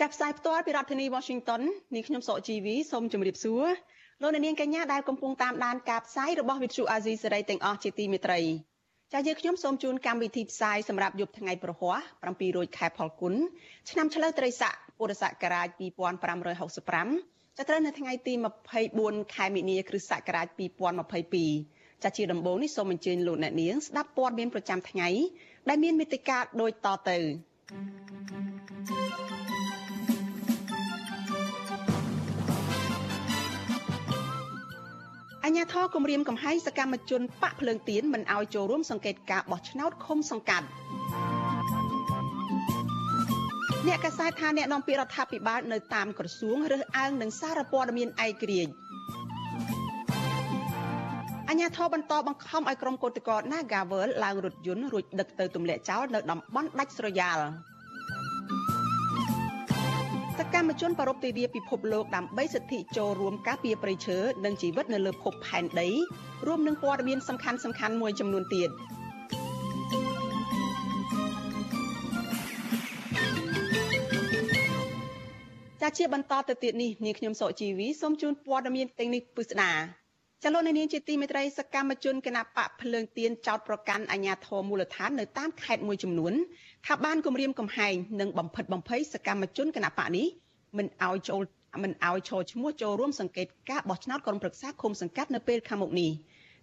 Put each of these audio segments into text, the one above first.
ចាប់ផ្សាយផ្ទាល់ពីរដ្ឋធានី Washington នាងខ្ញុំសកជីវីសូមជម្រាបសួរលោកអ្នកនាងកញ្ញាដែលកំពុងតាមដានការផ្សាយរបស់ Vuthu Azizi Serai ទាំងអស់ជាទីមេត្រីចាយើងខ្ញុំសូមជូនកម្មវិធីផ្សាយសម្រាប់យប់ថ្ងៃប្រហ័ស7រោចខែផលគុណឆ្នាំឆ្លូវត្រីស័កពុរសករាជ2565ចាប់ត្រូវនៅថ្ងៃទី24ខែមិនិនាគ្រិស្តសករាជ2022ចាជាដំបូងនេះសូមអញ្ជើញលោកអ្នកនាងស្ដាប់ព័ត៌មានប្រចាំថ្ងៃដែលមានមេតិការដូចតទៅ អញ្ញាធរគម្រាមកំហែងសកម្មជនបាក់ភ្លើងទៀនមិនឲ្យចូលរួមសង្កេតការបោះឆ្នោតឃុំសង្កាត់អ្នកកសែតថាអ្នកនាំពាក្យរដ្ឋាភិបាលនៅតាមក្រសួងរើសអើងនឹងសារព័ត៌មានឯករាជ្យអញ្ញាធរបន្តបង្ខំឲ្យក្រុមកោតក្រ Nagavel ឡើងរថយន្តរួចដឹកទៅទម្លាក់ចោលនៅតំបន់ដាច់ស្រយាល សកម្មជនប្រពៃទិវាពិភពលោកដើម្បីសិទ្ធិចូលរួមការពារព្រៃឈើនិងជីវិតនៅលើភពផែនដីរួមនឹងព័ត៌មានសំខាន់សំខាន់មួយចំនួនទៀតចាជាបន្តទៅទៀតនេះនាងខ្ញុំសកជីវីសូមជូនព័ត៌មានទាំងនេះពិស្ដាចលនានាងជាទីមេត្រីសកម្មជនគណៈបកភ្លើងទៀនចោតប្រកាន់អាញាធរមូលដ្ឋាននៅតាមខេត្តមួយចំនួន ថាបានគម្រាមកំហែងនិងបំផិតបំភ័យសកម្មជនគណៈបកនេះមិនឲ្យចូលមិនឲ្យចូលឈ្មោះចូលរួមសង្កេតការបោះឆ្នោតក្រុមប្រឹក្សាឃុំសង្កាត់នៅពេលខាងមុខនេះ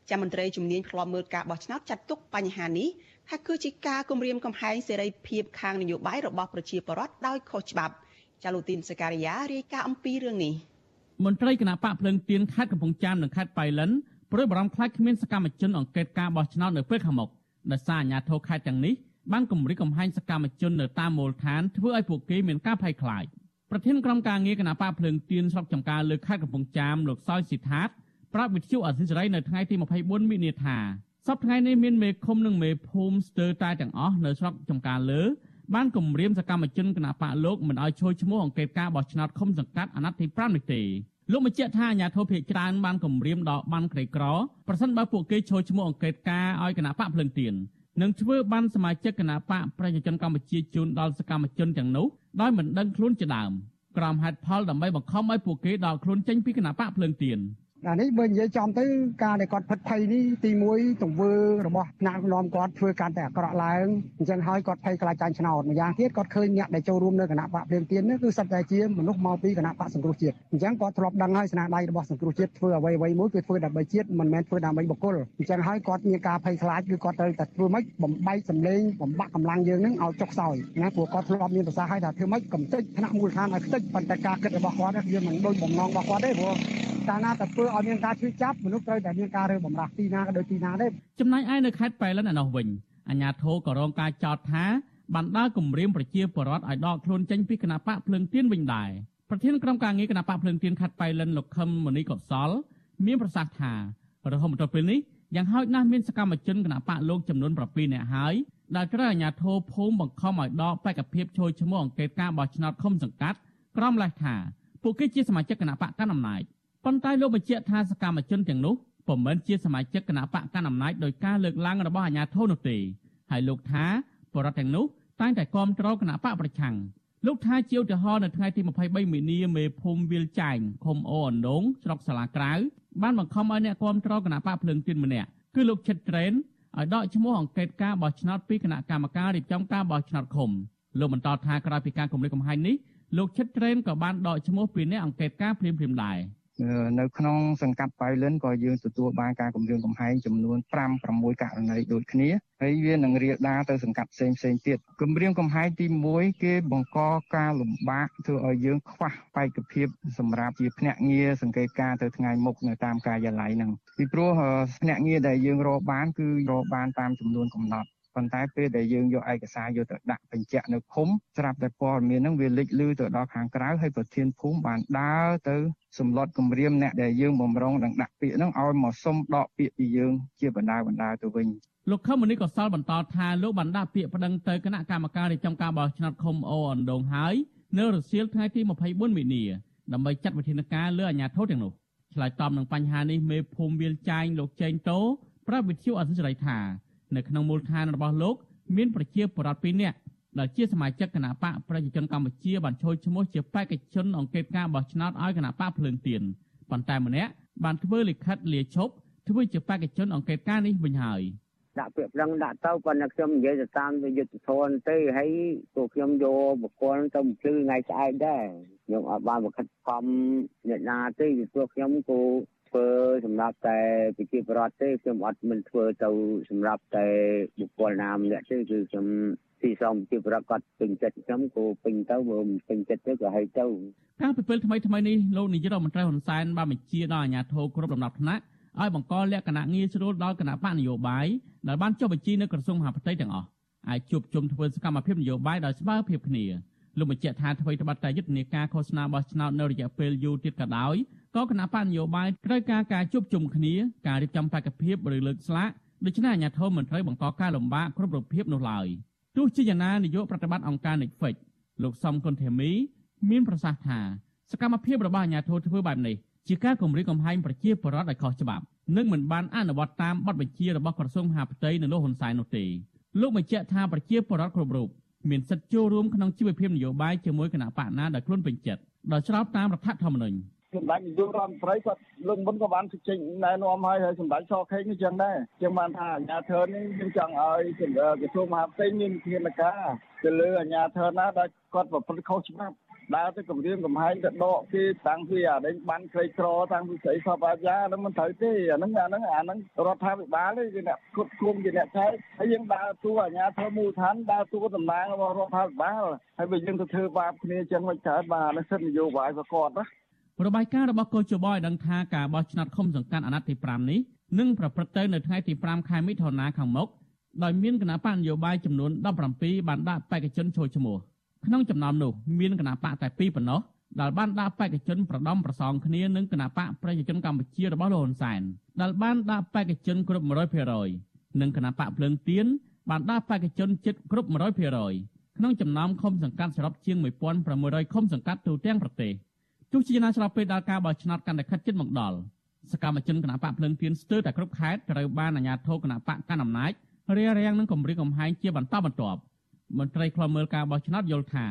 ចាំមន្ត្រីជំនាញឆ្លំមើលការបោះឆ្នោតចាត់ទុកបញ្ហានេះថាគឺជាការគម្រាមកំហែងសេរីភាពខាងនយោបាយរបស់ប្រជាពលរដ្ឋដោយខុសច្បាប់ចាលូទីនសការីយ៉ារាយការណ៍អំពីរឿងនេះមន្ត្រីគណៈបកភ្លើងទៀនខេត្តកំពង់ចាមនិងខេត្តបៃលិនព្រួយបារម្ភខ្លាចគ្មានសកម្មជនអង្កេតការបោះឆ្នោតនៅពេលខាងមុខដោយសារអាជ្ញាធរខេត្តទាំងនេះ បានគម្រិតកំហែងសកម្មជននៅតាមមូលដ្ឋានធ្វើឲ្យពួកគេមានការភ័យខ្លាចប្រធានក្រុមការងារគណៈបកភ្លើងទៀនស្រុកចំការលើខេត្តកំពង់ចាមលោកសោយស៊ីថាតប្រាប់វិទ្យុអសិរ័យនៅថ្ងៃទី24មិនិនាថាសប្តាហ៍ថ្ងៃនេះមានមេឃុំនិងមេភូមិស្ទើរតែទាំងអស់នៅស្រុកចំការលើបានគម្រាមសកម្មជនគណៈបកលោកមិនឲ្យចូលឈ្មោះអង្កេតការបោះឆ្នោតឃុំសង្កាត់អាណត្តិទី5នេះទេលោកបញ្ជាក់ថាអាញាធិបតេយ្យច្រើនបានគម្រាមដល់បានក្រីក្រប្រសិនបើពួកគេចូលឈ្មោះអង្កេតការឲ្យគណៈបកភ្លឹងទៀន នឹងធ្វើបានសមាជិកគណៈបកប្រជាជនកម្ពុជាជូនដល់សកម្មជនទាំងនោះដោយមិនដឹងខ្លួនជាដើមក្រមហេតុផលដើម្បីបង្ខំឲ្យពួកគេដកខ្លួនចេញពីគណៈបកភ្លឹងទៀន អានេះបើនិយាយចំទៅការដែលគាត់ផិតភ័យនេះទី1ទង្វើរបស់ថ្នាក់នាំគាត់ធ្វើកាន់តែអាក្រក់ឡើងអញ្ចឹងហើយគាត់ភ័យខ្លាចចាញ់ឆ្នោតម្យ៉ាងទៀតគាត់ឃើញអ្នកដែលចូលរួមនៅគណៈបកភ្លើងទៀននេះគឺសិតតែជាមនុស្សមកពីគណៈបកសង្គ្រោះជាតិអញ្ចឹងគាត់ធ្លាប់ដឹងហើយស្នាដៃរបស់សង្គ្រោះជាតិធ្វើអ្វីអ្វីមួយគឺធ្វើដើម្បីជាតិមិនមែនធ្វើដើម្បីបុគ្គលអញ្ចឹងហើយគាត់មានការភ័យខ្លាចគឺគាត់ត្រូវតែធ្វើម៉េចបំបែកសម្លេងបំបាក់កម្លាំងយើងនឹងឲ្យចុះខ្សោយណាព្រោះគាត់ធ្លាប់មានប្រសាសន៍ឲ្យថាធ្វើម៉េចកំទេចថ្នាក់មូលដ្ឋានឲ្យខ្ទេចប៉ុន្តែការគិតរបស់គាត់វាមិនដូចបំណងរបស់គាត់ទេព្រោះកាលណាតែធ្វើឲ្យមានការឈឺចាប់មនុស្សត្រូវតែមានការរើបំរាស់ទីណាក៏ដូចទីណាដែរចំណែកឯនៅខេត្តប៉ៃលិនឯនោះវិញអាជ្ញាធរក៏រងការចោទថាបានដើរគម្រាមប្រជាពលរដ្ឋឲ្យដកខ្លួនចេញពីគណៈបកភ្លើងទៀនវិញដែរប្រធានក្រុមការងារគណៈបកភ្លើងទៀនខេត្តប៉ៃលិនលោកខឹមមនីកុសល មានប្រសាសន៍ថារហូតមកដល់ពេលនេះយ៉ាងហោចណាស់មានសកម្មជនគណៈបកលោកចំនួន7នាក់ហើយដែលត្រូវអាជ្ញាធរភូមិបង្ខំឲ្យដកបេក្ខភាពចូលឈ្មោះអង្កេតការបោះឆ្នោតឃុំសង្កាត់ ក្រមលេសថាពួកគេជាសមាជិកគណៈបកកណ្ដាលអំណាច ប៉ុន្តែលោកបញ្ជាក់ថាសកម្មជនទាំងនោះពុំមែនជាសមាជិកគណៈបកកណ្ដាលអំណាចដោយការលើកឡើងរបស់អាជ្ញាធរនោះទេហើយលោកថាបរិវត្តទាំងនោះតែងតែគាំទ្រគណៈបកប្រឆាំងលោកថាជាឧទាហរណ៍នៅថ្ងៃទី23មីនាមេភូមិវាលចែងឃុំអូអណ្ដូងស្រុកសាឡាក្រៅបានបង្ខំឲ្យអ្នកគាំទ្រគណៈបកភ្លើងទៀនម្នាក់គឺលោកឈិតត្រេនឲ្យដកឈ្មោះអង្កេតការបោះឆ្នោតពីគណៈកម្មការរៀបចំការបោះឆ្នោតឃុំលោកបន្តថាក្រោយពីការគម្រាមកំហែងនេះលោកឈិតត្រេនក៏បានដកឈ្មោះពីអ្នកអង្កេតការភ្លាមៗដែរ នៅក្នុងសង្កាត់បៃលិនក៏យើងទទួលបានការគម្រាមកំហែងចំនួន5 6ករណីដូចគ្នាហើយវានឹងរាលដាលទៅសង្កាត់ផ្សេងផ្សេងទៀតគម្រាមកំហែងទី1គេបង្កការលំបាកធ្វើឲ្យយើងខ្វះបេក្ខភាពសម្រាប់ជាភ្នាក់ងារសង្កេតការទៅថ្ងៃមុខនៅតាមការិយាល័យហ្នឹងពីព្រោះភ្នាក់ងារដែលយើងរកបានគឺរកបានតាមចំនួនកំណត់ ប៉ុន្តែពេលដែលយើងយកឯកសារយកទៅដាក់បញ្ជាក់នៅភូមិស្រាប់តែព័ត៌មានហ្នឹងវាលេចលឺទៅដល់ខាងក្រៅហើយប្រធានភូមិបានដើរទៅសម្លុតគម្រាមអ្នកដែលយើងបំរុងនឹងដាក់ពាក្យហ្នឹងឲ្យមកសុំដកពាក្យពីយើងជាបណ្ដាបណ្ដាទៅវិញលោកខឹមមនីក៏សល់បន្តថាលោកបានដាក់ពាក្យប្តឹងទៅគណៈកម្មការរៀបចំការបោះឆ្នោតឃុំអូអណ្ដូងហើយនៅរសៀលថ្ងៃទី24មីនាដើម្បីចាត់វិធានការលើអាជ្ញាធរទាំងនោះឆ្លើយតបនឹងបញ្ហានេះមេភូមិវាលចាញលោកចេងតូប្រាប់វិទ្យុអសិរ័យថា នៅក្នុងមូលដ្ឋានរបស់លោកមានប្រជាពលរដ្ឋ2នាក់ដែលជាសមាជិកគណៈបកប្រជាជនកម្ពុជាបានចូលឈ្មោះជាបេក្ខជនអង្គការបោះឆ្នោតឲ្យគណៈបកភ្លើងទៀនប៉ុន្តែម្នាក់បានធ្វើលិខិតលាឈប់ធ្វើជាបេក្ខជនអង្គការនេះវិញហើយដាក់ពាក្យប្រឹងដាក់ទៅប៉ុន្តែខ្ញុំនិយាយទៅតាមយុទ្ធធនទេហើយពួកខ្ញុំយកបុគ្គលទៅភ្លឺថ្ងៃស្អែកដែរខ្ញុំអត់បានបង្ខិតខំអ្នកណាទេពីព្រោះខ្ញុំគូ ធ្វើសម្រាប់តែប្រជាពលរដ្ឋទេខ្ញុំអត់មិនធ្វើទៅសម្រាប់តែបុគ្គលណាម្នាក់ទេគឺខ្ញុំទីសំជាប្រកាសពេញចិត្តខ្ញុំក៏ពេញទៅបើមិនពេញចិត្តទៅក៏ឲ្យទៅការពិពិលថ្មីថ្មីនេះលោកនាយករដ្ឋមន្ត្រីហ៊ុនសែនបានបញ្ជាដល់អាជ្ញាធរគ្រប់លំដាប់ថ្នាក់ឲ្យបង្កលក្ខណៈងាយស្រួលដល់គណៈបកនយោបាយដែលបានចុះបញ្ជីនៅក្រសួងមហាផ្ទៃទាំងអស់អាចជួបជុំធ្វើសកម្មភាពនយោបាយដោយស្មើភាពគ្នា លោកបញ្ជាក់ថាអ្វីត្បិតតែយុទ្ធនាការឃោសនាបោះឆ្នោតនៅរយៈពេលយូរទៀតក៏ដោយក៏គណៈបកនយោបាយត្រូវការការជួបជុំគ្នាការរៀបចំបេក្ខភាពឬលើកស្លាកដូច្នេះអាជ្ញាធរមិនត្រូវបង្កការលំបាកគ្រប់រូបភាពនោះឡើយទោះជាយ៉ាងណានាយកប្រតិបត្តិអង្គការ Netflix លោកសំគុណធីមីមានប្រសាសន៍ថាសកម្មភាពរបស់អាជ្ញាធរធ្វើបែបនេះជាការគំរាមកំហែងប្រជាពលរដ្ឋឲ្យខុសច្បាប់និងមិនបានអនុវត្តតាមបទបញ្ជារបស់ក្រសួងមហាផ្ទៃនៅលោកហ៊ុនសែននោះទេលោកបញ្ជាក់ថាប្រជាពលរដ្ឋគ្រប់រូប មានសិទ្ធិចូលរួមក្នុងជីវភាពនយោបាយជាមួយគណៈបកណាដែលខ្លួនពេញចិត្តដោយស្របតាមរដ្ឋធម្មនុញ្ញសម្ដេចនាយករដ្ឋមន្ត្រីគាត់លើកមុនក៏បានចេញណែនាំឲ្យហើយសម្ដេចសខេងនេះចឹងដែរចឹងបានថាអាជ្ញាធរនេះយើងចង់ឲ្យក្រសួងមហាផ្ទៃមានវិធានការទៅលើអាជ្ញាធរណាដែលគាត់ប្រព្រឹត្តខុសច្បាប់ ដើរទៅគម្រាមកំហែងទៅដកគេតាំងពីអាដេញបានក្រីក្រតាំងពីស្រីសពអាយ៉ាហ្នឹងមិនត្រូវទេអាហ្នឹងអាហ្នឹងអាហ្នឹងរដ្ឋាភិបាលទេជាអ្នកគ្រប់គ្រងជាអ្នកចែកហើយយើងដើរតួអាជ្ញាធរមូលដ្ឋានដើរតួតំណាងរបស់រដ្ឋាភិបាលហើយបើយើងទៅធ្វើបាបគ្នាចឹងមិនកើតបាទអានេះសិទ្ធិនយោបាយប្រកបណារបាយការណ៍របស់កោជបឲ្យដឹងថាការបោះឆ្នោតឃុំសង្កាត់អាណត្តិទី5នេះនឹងប្រព្រឹត្តទៅនៅថ្ងៃទី5ខែមិថុនាខាងមុខដោយមានគណៈបកនយោបាយចំនួន17បានដាក់បេក្ខជនចូលឈ្មោះ ក្នុងចំណោមនោះមានគណៈបកតែពីរប៉ុណ្ណោះដែលបានដាក់បេក្ខជនប្រដំប្រសងគ្នានឹងគណៈបកប្រជាជនកម្ពុជារបស់លោកហ៊ុនសែនដែលបានដាក់បេក្ខជនគ្រប់100%និងគណៈបកភ្លើងទៀនបានដាក់បេក្ខជនជិតគ្រប់100%ក្នុងចំណោមឃុំសង្កាត់សរុបជាង1600ឃុំសង្កាត់ទូទាំងប្រទេសទោះជាណាស្របពេលដល់ការបោះឆ្នោតកាន់តែខិតជិតមកដល់សកម្មជនគណៈបកភ្លើងទៀនស្ទើរតែគ្រប់ខេត្តត្រូវបានអាជ្ញាធរគណៈបកកាន់អំណាចរារាំងនឹងគម្រាមកំហែងជាបន្តបន្ទាប់ មន្ត្រីខ្លំមើលការបោះឆ្នោតយល់ថា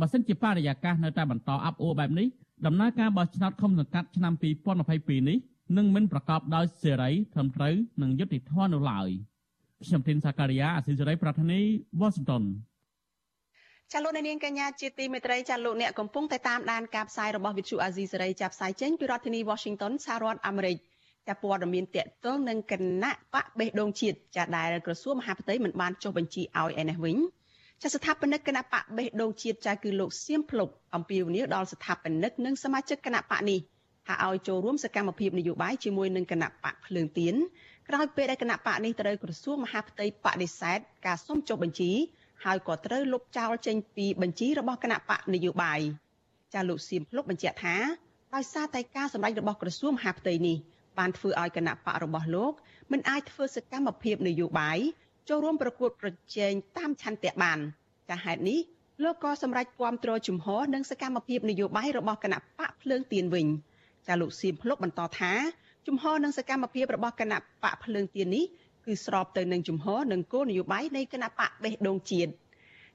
បើសិនជាបរិយាកាសនៅតែបន្តអាប់អួរបែបនេះដំណើរការបោះឆ្នោតឃុំសង្កាត់ឆ្នាំ2022នេះនឹងមិនប្រកបដោយសេរីត្រឹមត្រូវនិងយុត្តិធម៌នោះឡើយខ្ញុំធីនសាការីយ៉ាអសិលសេរីប្រធានីវ៉ាស៊ីនតោនចាលោកនាងកញ្ញាជាទីមេត្រីចាលោកអ្នកកំពុងតែតាមដានការផ្សាយរបស់វិទ្យុអាស៊ីសេរីចាប់ផ្សាយចេញពីរដ្ឋធានី Washington សហរដ្ឋអាមេរិកចាព័ត៌មានតកតងនឹងគណៈបកបេះដូងជាតិចាដែលក្រសួងមហាផ្ទៃមិនបានចុះបញ្ជីឲ្យឯនេះវិញ ចាស្ថាបនិកគណៈបកបេះដូងជាតិចាគឺលោកសៀមភ្លុកអំពាវនាវដល់ស្ថាបនិកនិងសមាជិកគណៈបកនេះថាឲ្យចូលរួមសកម្មភាពនយោបាយជាមួយនឹងគណៈបកភ្លើងទៀនក្រោយពេលដែលគណៈបកនេះត្រូវក្រសួងមហាផ្ទៃបដិសេធការសុំចុះបញ្ជីហើយក៏ត្រូវលុបចោលចេញពីបញ្ជីរបស់គណៈបកនយោបាយចាលោកសៀមភ្លុកបញ្ជាក់ថាដោយសារតែការសម្ដែងរបស់ក្រសួងមហាផ្ទៃនេះបានធ្វើឲ្យគណៈបករបស់លោកមិនអាចធ្វើសកម្មភាពនយោបាយ ចូលរួមប្រកួតប្រជែងតាមឆន្ទៈបានចាហេតុនេះលោកក៏សម្រេចគាំទ្រជំហរនិងសកម្មភាពនយោបាយរបស់គណៈបកភ្លើងទៀនវិញចាលោកសៀមភ្លុកបន្តថាជំហរនិងសកម្មភាពរបស់គណៈបកភ្លើងទៀននេះគឺស្របទៅនឹងជំហរនិងគោលនយោបាយនៃគណៈបកបេះដូងជាតិ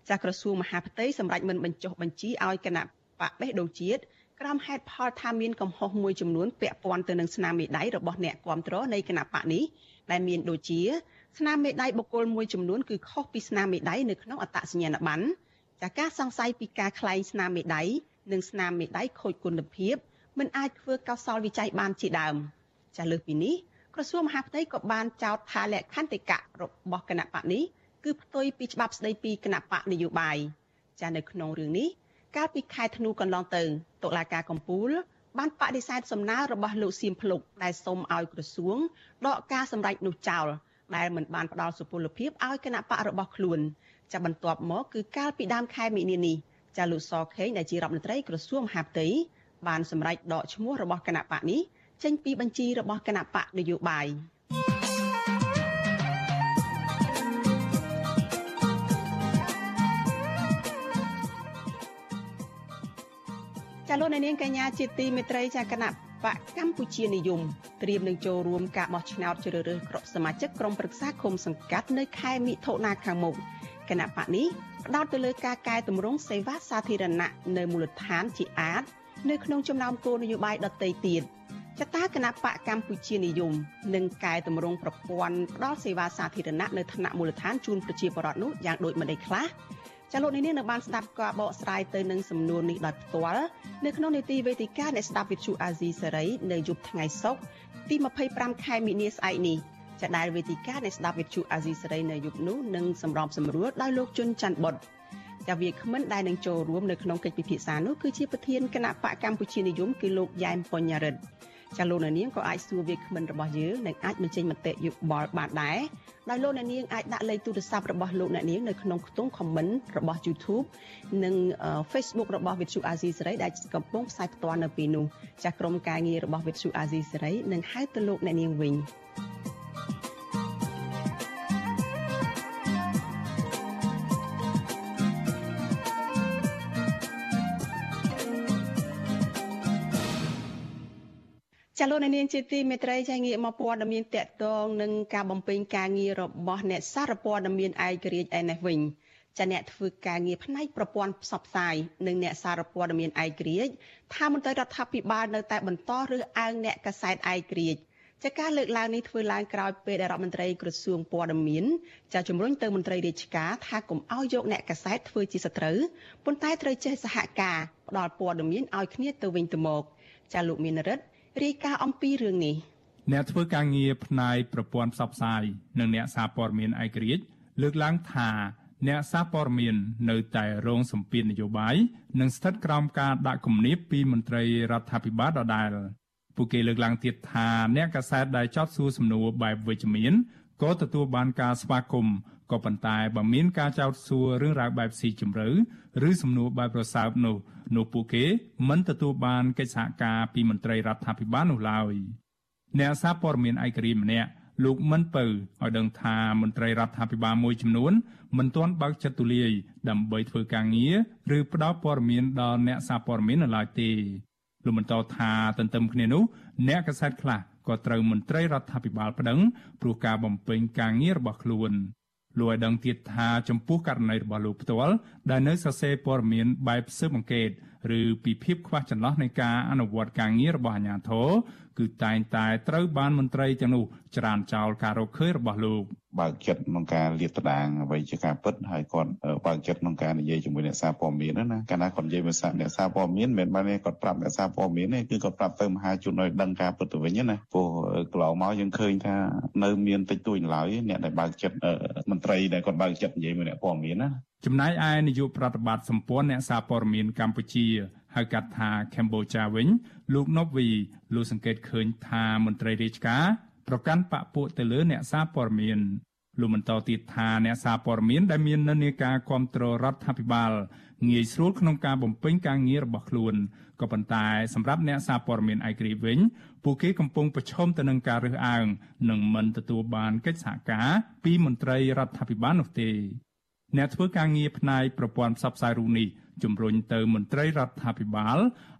ចាក្រសួងមហាផ្ទៃសម្រេចមិនបញ្ចុះបញ្ជីឲ្យគណៈបកបេះដូងជាតិក្រោមហេតុផលថាមានកំហុសមួយចំនួនពាក់ព័ន្ធទៅនឹងស្នាមមេដៃរបស់អ្នកគាំទ្រនៃគណៈបកនេះ ដែលមានដូចជាស្នាមមេដៃបុគ្គលមួយចំនួនគឺខុសពីស្នាមមេដៃនៅក្នុងអត្តសញ្ញាណប័ណ្ណចាការសង្ស័យពីការក្លែងស្នាមមេដៃនិងស្នាមមេដៃខូចគុណភាពមិនអាចធ្វើកោសលវិច័យបានជាដើមចាលើសពីនេះក្រសួងមហាផ្ទៃក៏បានចោទថាលក្ខន្តិកៈរបស់គណៈបកនេះគឺផ្ទុយពីច្បាប់ស្តីពីគណៈបកនយោបាយចានៅក្នុងរឿងនេះកាលពីខែធ្នូកន្លងទៅតុលាការកំពូល បានបដិសេធសំណើរបស់លោកសៀមភ្លុកដែលសុំឲ្យក្រសួងដកការសម្រេចនោះចោលដែលមិនបានផ្ដល់សុពលភាពឲ្យគណៈបករបស់ខ្លួនចាបន្ទាប់មកគឺកាលពីដើមខែមិនិនានេះចាលោកសខេងដែលជារដ្ឋមន្ត្រីក្រសួងមហាផ្ទៃបានសម្រេចដកឈ្មោះរបស់គណៈបកនេះចេញពីបញ្ជីរបស់គណៈបកនយោបាយ ចាលោកនាងកញ្ញាជាទីមេត្រីចាគណៈបកកម្ពុជានិយមត្រៀមនឹងចូលរួមការបោះឆ្នោតជ្រើសរើសក្រុមសមាជិកក្រុមប្រឹក្សាឃុំសង្កាត់នៅខែមិថុនាខាងមុខគណៈបកនេះផ្ដោតទៅលើការកែតម្រង់សេវាសាធារណៈនៅមូលដ្ឋានជាអាចនៅក្នុងចំណោមគោលនយោបាយដទៃទៀតចតាគណៈបកកម្ពុជានិយមនឹងកែតម្រង់ប្រព័ន្ធផ្ដល់សេវាសាធារណៈនៅថ្នាក់មូលដ្ឋានជូនប្រជាពលរដ្ឋនោះយ៉ាងដូចម្តេចខ្លះ ចាលោកនេះនៅបានស្ដាប់ការបកស្រាយទៅនឹងសំណួរនេះដោយផ្ទាល់នៅក្នុងនីតិវេទិកាអ្នកស្ដាប់វិទ្យុអាស៊ីសេរីនៅយប់ថ្ងៃសុក្រទី25ខែមីនាស្អែកនេះចាដែលវេទិកាអ្នកស្ដាប់វិទ្យុអាស៊ីសេរីនៅយប់នោះនឹងសម្របសម្រួលដោយលោកជុនច័ន្ទបុតចាវាគ្មិនដែលនឹងចូលរួមនៅក្នុងកិច្ចពិភាក្សានោះគឺជាប្រធានគណៈបកកម្ពុជានិយមគឺលោកយ៉ែមបញ្ញារិទ្ធចាលោកនាងក៏អាចសួរវាគ្មិនរបស់យើងនិងអាចបញ្ចេញមតិយោបល់បានដែរ ដោយលោកអ្នកនាងអាចដាក់លេខទូរស័ព្ទរបស់លោកអ្នកនាងនៅក្នុងខ្ទង់ comment របស់ YouTube និង Facebook របស់ Vithu Azizi Serai ដែលកំពុងផ្សាយផ្ទាល់នៅពេលនោះចាស់ក្រុមការងាររបស់ Vithu Azizi Serai នឹងហៅទៅលោកអ្នកនាងវិញ ចាលោកនាងជាទីមេត្រីចាងាកមកព័ត៌មានតកតងនឹងការបំពេញការងាររបស់អ្នកសារព័ត៌មានឯករាជ្យឯនេះវិញចាអ្នកធ្វើការងារផ្នែកប្រព័ន្ធផ្សព្វផ្សាយនិងអ្នកសារព័ត៌មានឯករាជ្យថាមន្ត្រីរដ្ឋាភិបាលនៅតែបន្តរើសអើងអ្នកកាសែតឯករាជ្យចាការលើកឡើងនេះធ្វើឡើងក្រោយពេលដែលរដ្ឋមន្ត្រីក្រសួងព័ត៌មានចាជំរុញទៅមន្ត្រីរាជការថាកុំឲ្យយកអ្នកកាសែតធ្វើជាសត្រូវប៉ុន្តែត្រូវចេះសហការផ្ដល់ព័ត៌មានឲ្យគ្នាទៅវិញទៅមកចាលោកមានរិទ្ធ រាយការណ៍អំពីរឿងនេះអ្នកធ្វើការងារផ្នែកប្រព័ន្ធផ្សព្វផ្សាយនិងអ្នកសារព័ត៌មានឯករាជ្យលើកឡើងថាអ្នកសារព័ត៌មាននៅតែរងសម្ពាធនយោបាយនិងស្ថិតក្រោមការដាក់គំនាបពីមន្ត្រីរដ្ឋាភិបាលដដែលពួកគេលើកឡើងទៀតថាអ្នកកាសែតដែលចោទសួរសំណួរបែបវិជ្ជមានក៏ទទួលបានការស្វាគមន៍ ក៏ប៉ុន្តែបើមានការចោទសួររឿងរ៉ាវបែបស៊ីជម្រៅឬសំណួរបែបប្រសើបនោះនោះពួកគេមិនទទួលបានកិច្ចសហការពីមន្ត្រីរដ្ឋាភិបាលនោះឡើយអ្នកសារព័ត៌មានឯករាជ្យម្នាក់លោកមិនពៅឲ្យដឹងថាមន្ត្រីរដ្ឋាភិបាលមួយចំនួនមិនទាន់បើកចិត្តទូលាយដើម្បីធ្វើការងារឬផ្ដល់ព័ត៌មានដល់អ្នកសារព័ត៌មាននៅឡើយទេលោកបន្តថាទន្ទឹមគ្នានោះអ្នកកសែតខ្លះក៏ត្រូវមន្ត្រីរដ្ឋាភិបាលប្តឹងព្រោះការបំពេញការងាររបស់ខ្លួន លោកឲ្យដឹងទៀតថាចំពោះករណីរបស់លោកផ្ទាល់ដែលនៅសរសេរព័ត៌មានបែបស៊ើបអង្កេតឬពីភាពខ្វះចន្លោះនៃការអនុវត្តការងាររបស់អាជ្ញាធរគឺតែងតែត្រូវបានមន្ត្រីទាំងនោះច្រានចោលការរកឃើញរបស់លោកបើកចិត្តក្នុងការលាតត្រដាងអ្វីជាការពិតហើយគាត់បើកចិត្តក្នុងការនិយាយជាមួយអ្នកសារព័ត៌មានណាកាលណាគាត់និយាយភាសាអ្នកសារព័ត៌មានមិនមែនបានគាត់ប្រាប់អ្នកសារព័ត៌មានទេគឺគាត់ប្រាប់ទៅមហាជនឲ្យដឹងការពិតទៅវិញណាព្រោះកន្លងមកយើងឃើញថានៅមានតិចតួចឡើយអ្នកដែលបើកចិត្តមន្ត្រីដែលគាត់បើកចិត្តនិយាយមួយអ្នកព័ត៌មានណាចំណែកឯនាយកប្រតិបត្តិសម្ព័ន្ធអ្នកសារព័ត៌មានកម្ពុជា ហៅកាត់ថាកម្ពុជាវិញលោកណូវីលោកសង្កេតឃើញថាមន្ត្រីរាជការប្រកាន់បពពួកទៅលើអ្នកសារព័ត៌មានលោកបន្តទៀតថាអ្នកសារព័ត៌មានដែលមាននិន្នាការគ្រប់គ្រងរដ្ឋាភិបាលងាយស្រួលក្នុងការបំពេញការងាររបស់ខ្លួនក៏ប៉ុន្តែសម្រាប់អ្នកសារព័ត៌មានឯករាជ្យវិញពួកគេកំពុងប្រឈមទៅនឹងការរើសអើងនិងមិនទទួលបានកិច្ចសហការពីមន្ត្រីរដ្ឋាភិបាលនោះទេ អ្នកធ្វើការងារផ្នែកប្រព័ន្ធផ្សព្វផ្សាយរូបនេះជំរុញទៅមន្ត្រីរដ្ឋាភិបាល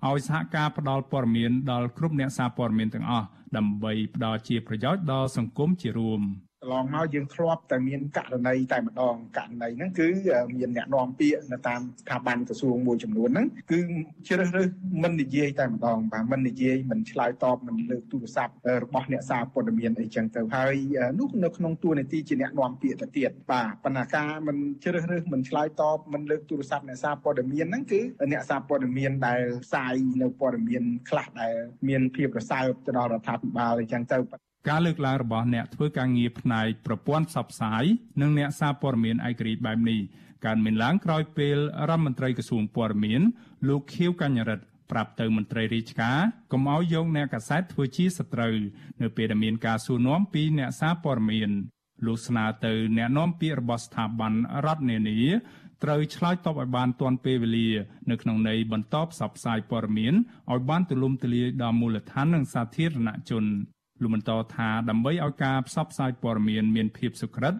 ឲ្យសហការផ្តល់ព័ត៌មានដល់គ្រប់អ្នកសារព័ត៌មានទាំងអស់ដើម្បីផ្ដល់ជាប្រយោជន៍ដល់សង្គមជារួម។ កន្លងមកយើងធ្លាប់តែមានករណីតែម្ដងករណីហ្នឹងគឺមានអ្នកនាំពាក្យនៅតាមស្ថាប័នក្រសួងមួយចំនួនហ្នឹងគឺជ្រើសរើសមិននិយាយតែម្ដងបាទមិននិយាយមិនឆ្លើយតបមិនលើកទូរស័ព្ទរបស់អ្នកសារព័ត៌មានអីចឹងទៅហើយនោះនៅក្នុងតួនាទីជាអ្នកនាំពាក្យទៅទៀតបាទបណ្ណាការមិនជ្រើសរើសមិនឆ្លើយតបមិនលើកទូរស័ព្ទអ្នកសារព័ត៌មានហ្នឹងគឺអ្នកសារព័ត៌មានដែលផ្សាយនៅព័ត៌មានខ្លះដែលមានភាពរសើបទៅដល់រដ្ឋាភិបាលអីចឹងទៅ ការលើកឡើងរបស់អ្នកធ្វើការងារផ្នែកប្រព័ន្ធផ្សព្វផ្សាយនិងអ្នកសារព័ត៌មានឯករាជ្យបែបនេះកើតមានឡើងក្រោយពេលរដ្ឋមន្ត្រីក្រសួងព័ត៌មានលោកខៀវកញ្ញរិទ្ធប្រាប់ទៅមន្ត្រីរាជការកុំឲ្យយកអ្នកកាសែតធ្វើជាសត្រូវនៅពេលដែលមានការសួរនាំពីអ្នកសារព័ត៌មានលោកស្នើទៅអ្នកនាំពាក្យរបស់ស្ថាប័នរដ្ឋនានាត្រូវឆ្លើយតបឲ្យបានទាន់ពេលវេលា នៅក្នុងន័យបន្តផ្សព្វផ្សាយព័ត៌មានឲ្យបានទូលំទូលាយដល់មូលដ្ឋាននិងសាធារណជន លោកបន្តថាដើម្បីឲ្យការផ្សព្វផ្សាយព័ត៌មានមានភាពសុក្រឹត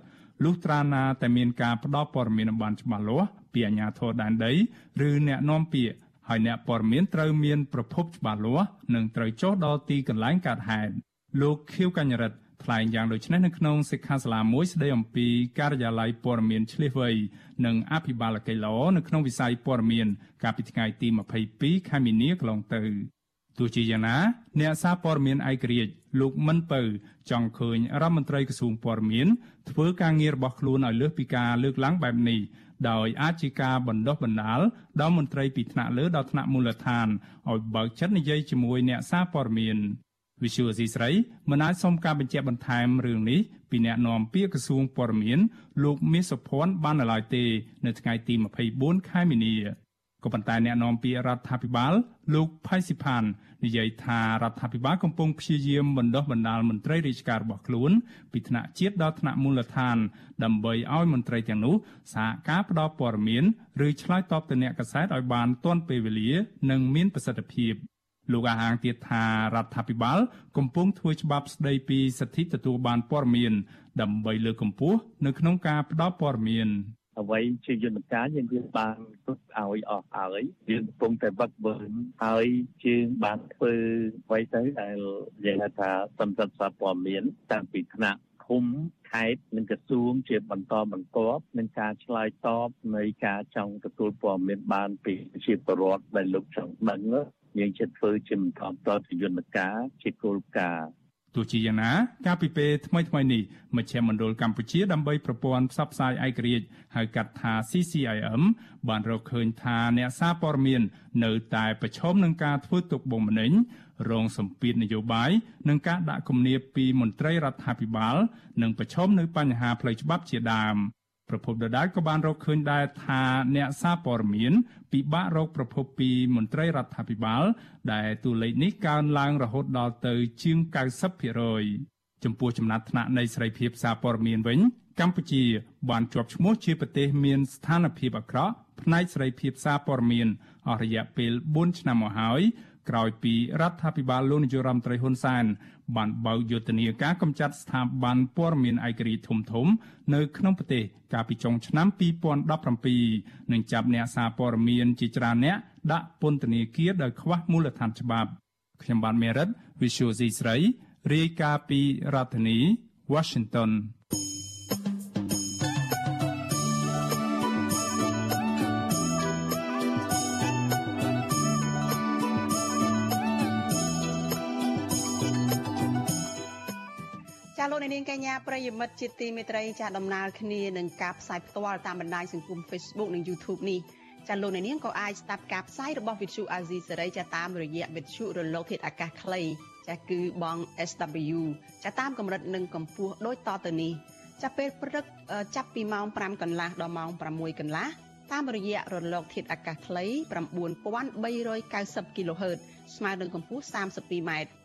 លុះត្រាណាតែមានការផ្ដល់ព័ត៌មានបានច្បាស់លាស់ពីអាជ្ញាធរដែនដីឬអ្នកនាំពាក្យហើយអ្នកព័ត៌មានត្រូវមានប្រភពច្បាស់លាស់និងត្រូវចុះដល់ទីកន្លែងកើតហេតុលោកខៀវកញ្ញរិទ្ធថ្លែងយ៉ាងដូចនេះនៅក្នុងសិក្ខាសាលាមួយស្ដីអំពីការិយាល័យព័ត៌មានឆ្លៀសវៃនិងអភិបាលកិច្ចល្អនៅក្នុងវិស័យព័ត៌មានកាលពីថ្ងៃទី22ខែមីនាកន្លងទៅ ទោះជាយ៉ាងណាអ្នកសារព័ត៌មានឯករាជ្យលោកមិនពៅចង់ឃើញរដ្ឋមន្ត្រីក្រសួងព័ត៌មានធ្វើការងាររបស់ខ្លួនឲ្យលើសពីការលើកឡើងបែបនេះដោយអាចជាការបណ្ដោះបណ្ដាលដល់មន្ត្រីពីថ្នាក់លើដល់ថ្នាក់មូលដ្ឋានឲ្យបើកចិត្តនិយាយជាមួយអ្នកសារព័ត៌មានវិសុវអសីស្រីមិនអាចសុំការបញ្ជាក់បន្ថែមរឿងនេះពីអ្នកនាំពាក្យក្រសួងព័ត៌មានលោកមាសសុភ័ណ្ឌបាននៅឡើយទេ នៅថ្ងៃទី24ខែមីនា ក៏ប៉ុន្តែអ្នកនាំពាក្យរដ្ឋាភិបាលលោកផៃស៊ីផាននិយាយថារដ្ឋាភិបាលកំពុងព្យាយាមបណ្ដុះបណ្ដាលមន្ត្រីរាជការរបស់ខ្លួនពីថ្នាក់ជាតិដល់ថ្នាក់មូលដ្ឋាន ដើម្បីឲ្យមន្ត្រីទាំងនោះសហការផ្ដល់ព័ត៌មានឬឆ្លើយតបទៅអ្នកកសែតឲ្យបានទាន់ពេលវេលា និងមានប្រសិទ្ធភាពលោកអាហាងទៀតថារដ្ឋាភិបាល កំពុងធ្វើច្បាប់ស្ដីពីសិទ្ធិទទួលបានព័ត៌មាន ដើម្បីលើកកម្ពស់នៅក្នុងការផ្ដល់ព័ត៌មាន អ្វីជាយន្តការយើងយើងបានទុកឲ្យអស់ហើយយើងកំពុងតែវឹកវើហើយជាងបានធ្វើអ្វីទៅដែលយើងហៅថាសម្រាប់សារព័ត៌មានតាំងពីថ្នាក់ឃុំខេត្តនិងក្រសួងជាបន្តបន្ទាប់នឹងការឆ្លើយតបនៃការចង់ទទួលព័ត៌មានបានពីជាពលរដ្ឋដែលលោកចង់ដឹងយើងជិតធ្វើជាបន្តបន្តយន្តការជាគោលការណ៍ ទោះជាយ៉ាងណាកាលពីពេលថ្មីថ្មីនេះមជ្ឈមណ្ឌលកម្ពុជាដើម្បីប្រព័ន្ធផ្សព្វផ្សាយឯករាជ្យហៅកាត់ថា CCIM បានរកឃើញថាអ្នកសារព័ត៌មាន នៅតែប្រឈមនឹងការធ្វើទុកបុកម្នេញរងសម្ពាធនយោបាយនិងការដាក់គំនាបពីមន្ត្រីរដ្ឋាភិបាល និងប្រឈមនឹងបញ្ហាផ្លូវច្បាប់ជាដើម។ ប្រពន្ធដដែលក៏បានរកឃើញដែរថាអ្នកសារព័ត៌មានពិបាករកប្រភពពីមន្ត្រីរដ្ឋាភិបាល ដែលតួលេខនេះកើនឡើងរហូតដល់ទៅជាង90%ចំពោះចំណាត់ថ្នាក់នៃសេរីភាពសារព័ត៌មានវិញ កម្ពុជាបានជាប់ឈ្មោះជាប្រទេសមានស្ថានភាពអាក្រក់ផ្នែកសេរីភាពសារព័ត៌មានអស់រយៈពេល4ឆ្នាំមកហើយ ក្រោយពីរដ្ឋាភិបាលលោកនាយរដ្ឋមន្ត្រីហ៊ុនសែនបានបើកយុទ្ធនាការកម្ចាត់ស្ថាប័នព័ត៌មានឯករាជ្យធំធំ នៅក្នុងប្រទេសកាលពីចុងឆ្នាំ2017និងចាប់អ្នកសារព័ត៌មានជាច្រើនអ្នកដាក់ពន្ធនាគារដោយខ្វះមូលដ្ឋានច្បាប់ខ្ញុំបានមេរិត Visual C ស្រីរាយការណ៍ពីរដ្ឋធានី Washington ងកញ្ញាប្រិយមិត្តជាទីមេត្រីចាដំណើរគ្នានឹងការផ្សាយផ្ទាល់តាមបណ្ដាញសង្គម Facebook និង YouTube នេះចាលោកនាងក៏អាចស្ដាប់ការផ្សាយរបស់ Vithu Azizi សេរីចាតាមរយៈ Vithu រលកធាតុអាកាសខ្លីចាគឺបង SW ចាតាមកម្រិតនិងកម្ពស់ដូចតទៅនេះចាប់ពេលព្រឹកចាប់ពីម៉ោង5កន្លះដល់ម៉ោង6កន្លះតាមរយៈរលកធាតុអាកាសខ្លី9390 kHz ស្មើនឹងកម្ពស់ 32m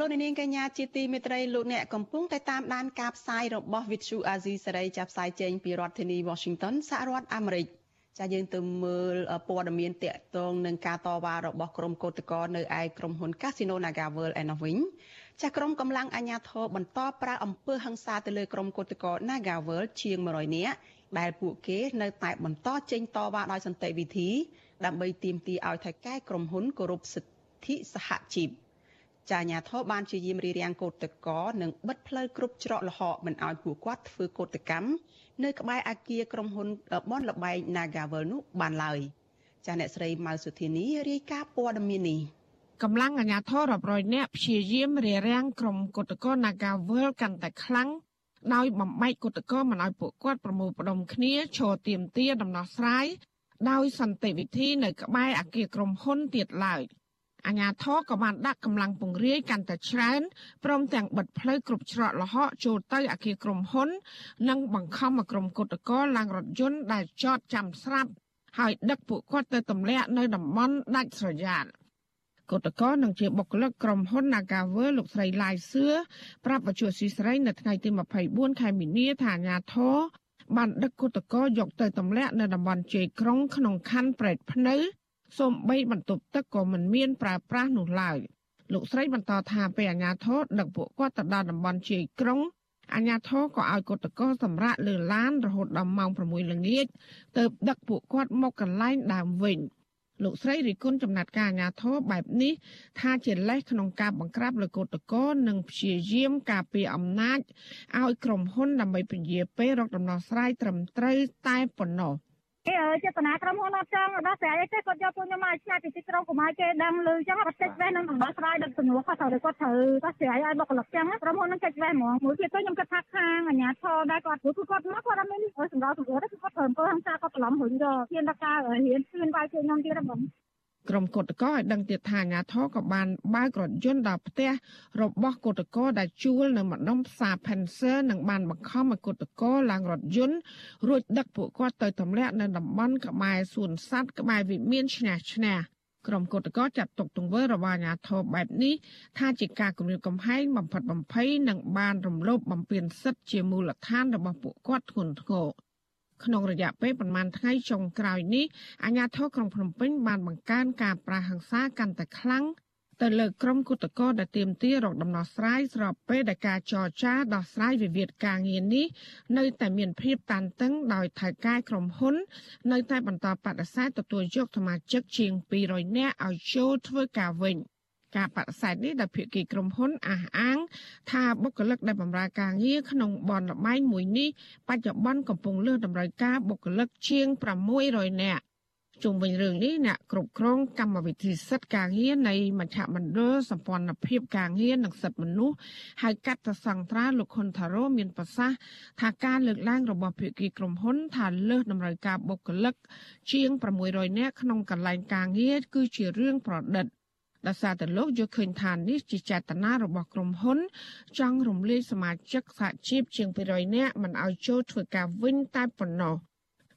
លោកនាងកញ្ញាជាទីមេត្រីលោកអ្នកកំពុងតែតាមដានការផ្សាយរបស់ Vithu Azizi សេរីចាប់ផ្សាយចេញពីរដ្ឋធានី Washington សហរដ្ឋអាមេរិកចាយើងទៅមើលព័ត៌មានតកតងនឹងការតវ៉ារបស់ក្រុមកោតក្រនៅឯក្រុមហ៊ុន Casino NagaWorld ឯនោះវិញចាក្រុមកម្លាំងអាជ្ញាធរបន្តប្រើអំពើហិង្សាទៅលើក្រុមកោតក្រ NagaWorld ជាង100នាក់ដែលពួកគេនៅតែបន្តចេញតវ៉ាដោយសន្តិវិធី ដើម្បីទាមទារឲ្យថៃកែក្រុមហ៊ុនគោរពសិទ្ធិសហជីព។ ចាអាញាធរបានជាយាមរៀបរៀងកោតតកនិងបិទផ្លូវគ្រប់ច្រកល្ហកមិនឲ្យពួកគាត់ធ្វើកោតកម្មនៅក្បែរអគារក្រុមហ៊ុនបនលបែង Nagavel នោះបានឡើយចាអ្នកស្រីម៉ៅសុធានីរាយការណ៍ព័ត៌មាននេះកម្លាំងអាជ្ញាធររាប់រយនាក់ព្យាយាមរារាំងក្រុមគឧតកោ Nagawal កាន់តែខ្លាំងដោយបំបែកគឧតកោមិនឲ្យពួកគាត់ប្រមូលផ្ដុំគ្នាឈរទៀមទាដំណោះស្រាយដោយសន្តិវិធីនៅក្បែរអគារក្រុមហ៊ុនទៀតឡើយ អាញាធរក៏បានដាក់កម្លាំងពង្រាយកាន់តែច្រើនព្រមទាំងបិទផ្លូវគ្រប់ច្រកល្ហកចូលទៅអគារក្រុមហ៊ុន និងបង្ខំឲ្យក្រុមគុតកោឡើងរថយន្តដែលចតចាំស្រាប់ហើយដឹកពួកគាត់ទៅទម្លាក់នៅតំបន់ដាច់ស្រយាលគឧតកោនឹងជាបុគ្គលិកក្រុមហ៊ុន Nagawer លោកស្រីឡាយសឿប្រាប់បច្ចុប្បន្នស៊ីស្រីនៅថ្ងៃទី24ខែមីនាថាអាញាធរបានដឹកគឧតកោយកទៅទម្លាក់នៅតំបន់ជ័យក្រុងក្នុងខណ្ឌប្រែតភ្នៅ សូម្បីបន្ទប់ទឹកក៏មិនមានប្រើប្រាស់នោះឡើយលោកស្រីបន្តថាពេលអាជ្ញាធរដឹកពួកគាត់ទៅដល់តំបន់ជ័យក្រុងអាជ្ញាធរក៏ឲ្យកតកោសម្រាប់លើឡានរហូតដល់ម៉ោង6ល្ងាចទើបដឹកពួកគាត់មកកន្លែងដើមវិញលោកស្រីរិគុណចំណាត់ការអាញាធរបែបនេះថាជាលេសក្នុងការបង្ក្រាបលើកោតកោនិងព្យាយាមការពារអំណាចឲ្យក្រុមហ៊ុនដើម្បីពន្យាពេលរកដំណោះស្រាយត្រឹមត្រូវតែប៉ុណ្ណោះ គេចេតនាក្រុមហ៊ុនអត់ចង់ដោះស្រាយអីទេគាត់យកពួកខ្ញុំមកឆ្លាតពីទីក្រុងកុំឲ្យគេដឹងឮអញ្ចឹងគាត់ចេញវេះនឹងដោះស្រាយដឹកសំណួរគាត់ត្រូវគាត់ត្រូវដោះស្រាយឲ្យបុគ្គលិកអញ្ចឹងក្រុមហ៊ុននឹងចេញវេះហ្មងមួយទៀតទៅខ្ញុំគិតថាខាងអាជ្ញាធរដែរគាត់ព្រោះគាត់មកគាត់អត់មានសម្រាប់សម្រួលទេគាត់ធ្វើអំពើហិង្សាគាត់ច្រឡំរឿងយកហ៊ានដល់ការហ៊ានស្មានបាយគេខ្ញុំទៀតហ្នឹង ក្រុមគឧតកោឲ្យដឹងទៀតថាអាញាធរក៏បានបើករថយន្តដល់ផ្ទះរបស់គឧតកោដែលជួលនៅម្ដុំផ្សារ Penser និងបានបង្ខំឲ្យគឧតកោឡើងរថយន្តរួចដឹកពួកគាត់ទៅទម្លាក់នៅតំបន់ក្បែរសួនសត្វក្បែរវិមានឈ្នះឈ្នះក្រុមគឧតកោចាត់ទុកទង្វើរបស់អាញាធរបែបនេះថាជាការគំរាមកំហែងបំផិតបំភ័យនិងបានរំលោភបំពានសិទ្ធិជាមូលដ្ឋានរបស់ពួកគាត់ធ្ងន់ធ្ងរ ក្នុងរយៈពេលប្រមាណថ្ងៃចុងក្រោយនេះអាជ្ញាធរក្រុងភ្នំពេញបានបង្កើនការប្រាហិង្សាកាន់តែខ្លាំងទៅលើក្រុមគុតកោដែលទាមទាររកដំណោះស្រាយស្របពេលដែលការចរចាដោះស្រាយវិវាទការងារនេះនៅតែមានភាពតានតឹងដោយថៅកែក្រុមហ៊ុន នៅតែបន្តបដិសេធទទួលយកសមាជិកជាង200នាក់ឲ្យចូលធ្វើការវិញ។ ការបដិសេធនេះដោយភាគីក្រុមហ៊ុនអះអាង ថាបុគ្គលិកដែលបម្រើការងារក្នុងបនលបែងមួយនេះបច្ចុប្បន្នកំពុងលើសតម្រូវការបុគ្គលិកជាង600នាក់ជុំវិញរឿងនេះអ្នកគ្រប់គ្រងកម្មវិធីសិទ្ធិការងារនៃមជ្ឈមណ្ឌលសម្ព័ន្ធភាពការងារនិងសិទ្ធិមនុស្សហៅកាត់ទៅសង្ត្រាលោកខុនថារ៉ូមានប្រសាសន៍ថាការលើកឡើងរបស់ភាគីក្រុមហ៊ុន ថាលើសតម្រូវការបុគ្គលិកជាង600នាក់ក្នុងកន្លែងការងារគឺជារឿងប្រឌិត ដោយសារតែលោកយល់ឃើញថានេះជាចេតនារបស់ក្រុមហ៊ុន ចង់រំលាយសមាជិកសហជីពជាង200នាក់មិនឲ្យចូលធ្វើការវិញតែប៉ុណ្ណោះ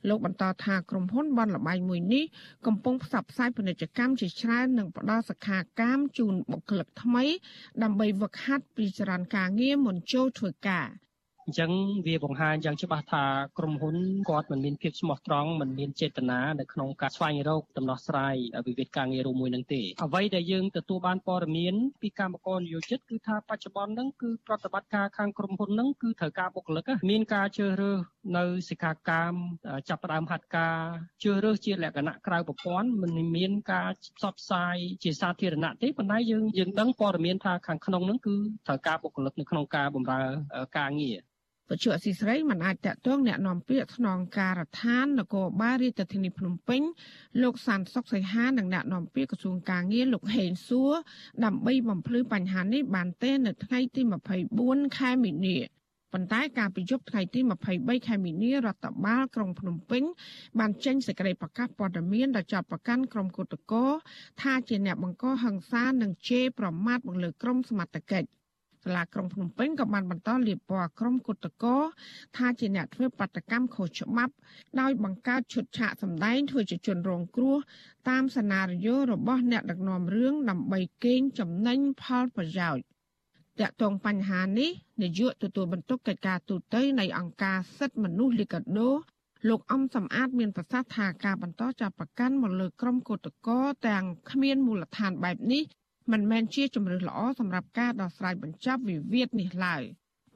លោកបន្តថាក្រុមហ៊ុនបនលបែងមួយនេះកំពុងផ្សព្វផ្សាយពាណិជ្ជកម្មជាច្រើននិងផ្ដល់សក្ខាកម្មជូនបុគ្គលិកថ្មី ដើម្បីវឹកហាត់ពីចរន្តការងារមុនចូលធ្វើការ។ អញ្ចឹងវាបង្ហាញយ៉ាងច្បាស់ថាក្រុមហ៊ុនគាត់មិនមានភាពស្មោះត្រង់មិនមានចេតនានៅក្នុងការស្វែងរកដំណោះស្រាយវិវាទការងាររួមមួយនឹងទេអ្វីដែលយើងទទួលបានព័ត៌មានពីកម្មករនិយោជិតគឺថាបច្ចុប្បន្នហ្នឹងគឺប្រតិបត្តិការខាងក្រុមហ៊ុនហ្នឹងគឺត្រូវការបុគ្គលិកមានការជ្រើសរើសនៅសិក្ខាកាមចាប់ផ្ដើមហាត់ការជ្រើសរើសជាលក្ខណៈក្រៅប្រព័ន្ធមិនមានការផ្សព្វផ្សាយជាសាធារណៈទេប៉ុន្តែយើងយើងដឹងព័ត៌មានថាខាងក្នុងហ្នឹងគឺត្រូវការបុគ្គលិកនៅក្នុងការបម្រើការងារ បច្ចុប្បន្នស៊ីស្រីមិនអាចតាក់ទងแนะនាំពាក្យថ្នងការដ្ឋាននគរបាលរាជធានីភ្នំពេញលោកសានសុកសីហានិងแนะនាំពាក្យក្រសួងការងារលោកហេងសួរដើម្បីបំភ្លឺបញ្ហានេះបានទេនៅថ្ងៃទី24ខែមីនាប៉ុន្តែការប្រយុទ្ធថ្ងៃទី23ខែមីនារដ្ឋបាលក្រុងភ្នំពេញបានចេញសេចក្តីប្រកាសព័ត៌មានដែលចាប់ប្រកាន់ក្រុមគឧតកោថាជាអ្នកបង្កហិង្សានិងជេរប្រមាថបង្លើក្រុមសមត្ថកិច្ច សាលាក្រុងភ្នំពេញក៏បានបន្តលាបពណ៌ក្រុមគុតកោថាជាអ្នកធ្វើបាតកម្មខុសច្បាប់ ដោយបង្កើតឈុតឆាកសម្ដែងធ្វើជាជនរងគ្រោះតាមសណារីយ៉ូរបស់អ្នកដឹកនាំរឿងដើម្បីកេងចំណេញផលប្រយោជន៍តាក់ទងបញ្ហានេះនាយកទទួលបន្ទុកកិច្ចការទូតនៃអង្គការសិទ្ធិមនុស្សលីកាដូលោកអំសំអាតមានប្រសាសន៍ថាការបន្តចាប់ប្រកាន់មកលើក្រុមកោតកោទាំងគ្មានមូលដ្ឋានបែបនេះ មិនមែនជាជំរឿនល្អសម្រាប់ការដោះស្រាយបញ្ចប់វិវាទនេះឡើយ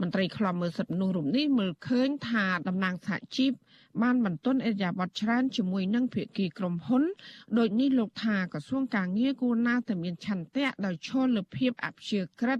មន្ត្រីខ្លំមើលសិទ្ធិមនុស្សរូបនេះមើលឃើញថាតំណាងសហជីពបានបន្ទន់អេរយាប័តច្រើនជាមួយនឹងភាគីក្រុមហ៊ុនដូចនេះលោកថាក្រសួងការងារគួរណាតែមានឆន្ទៈដោយឈលលើភាពអព្យាក្រឹត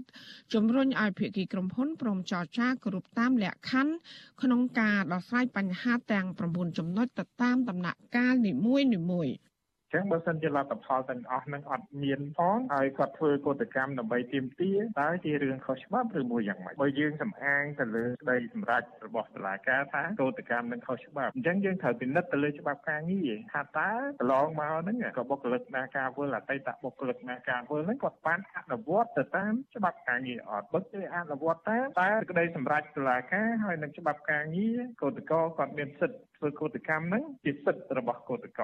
ជំរុញឲ្យភាគីក្រុមហ៊ុនព្រមចរចាគ្រប់តាមលក្ខខណ្ឌក្នុងការដោះស្រាយបញ្ហាទាំង9ចំណុចទៅតាមដំណាក់កាលនីមួយៗ ចឹងបើសិនជាលទ្ធផលទាំងអស់នឹងអត់មានផងហើយគាត់ធ្វើកតកម្មដើម្បីទាមទារតើជារឿងខុសច្បាប់ឬមួយយ៉ាងម៉េចបើយើងសំអាងទៅលើក្តីសម្រេចរបស់តុលាការថាកតកម្មនឹងខុសច្បាប់អញ្ចឹងយើងត្រូវពិនិត្យទៅលើច្បាប់ការងារថាតើកន្លងមកហ្នឹងក៏បុគ្គលិកណាការវល់អតីតបុគ្គលិកណាការវល់ហ្នឹងគាត់បានអនុវត្តទៅតាមច្បាប់ការងារអត់បើគេអនុវត្តតាមតែក្តីសម្រេចតុលាការហើយនឹងច្បាប់ការងារកតកគាត់មានសិទ្ធិធ្វើកតកម្មហ្នឹងជាសិទ្ធិរបស់កតក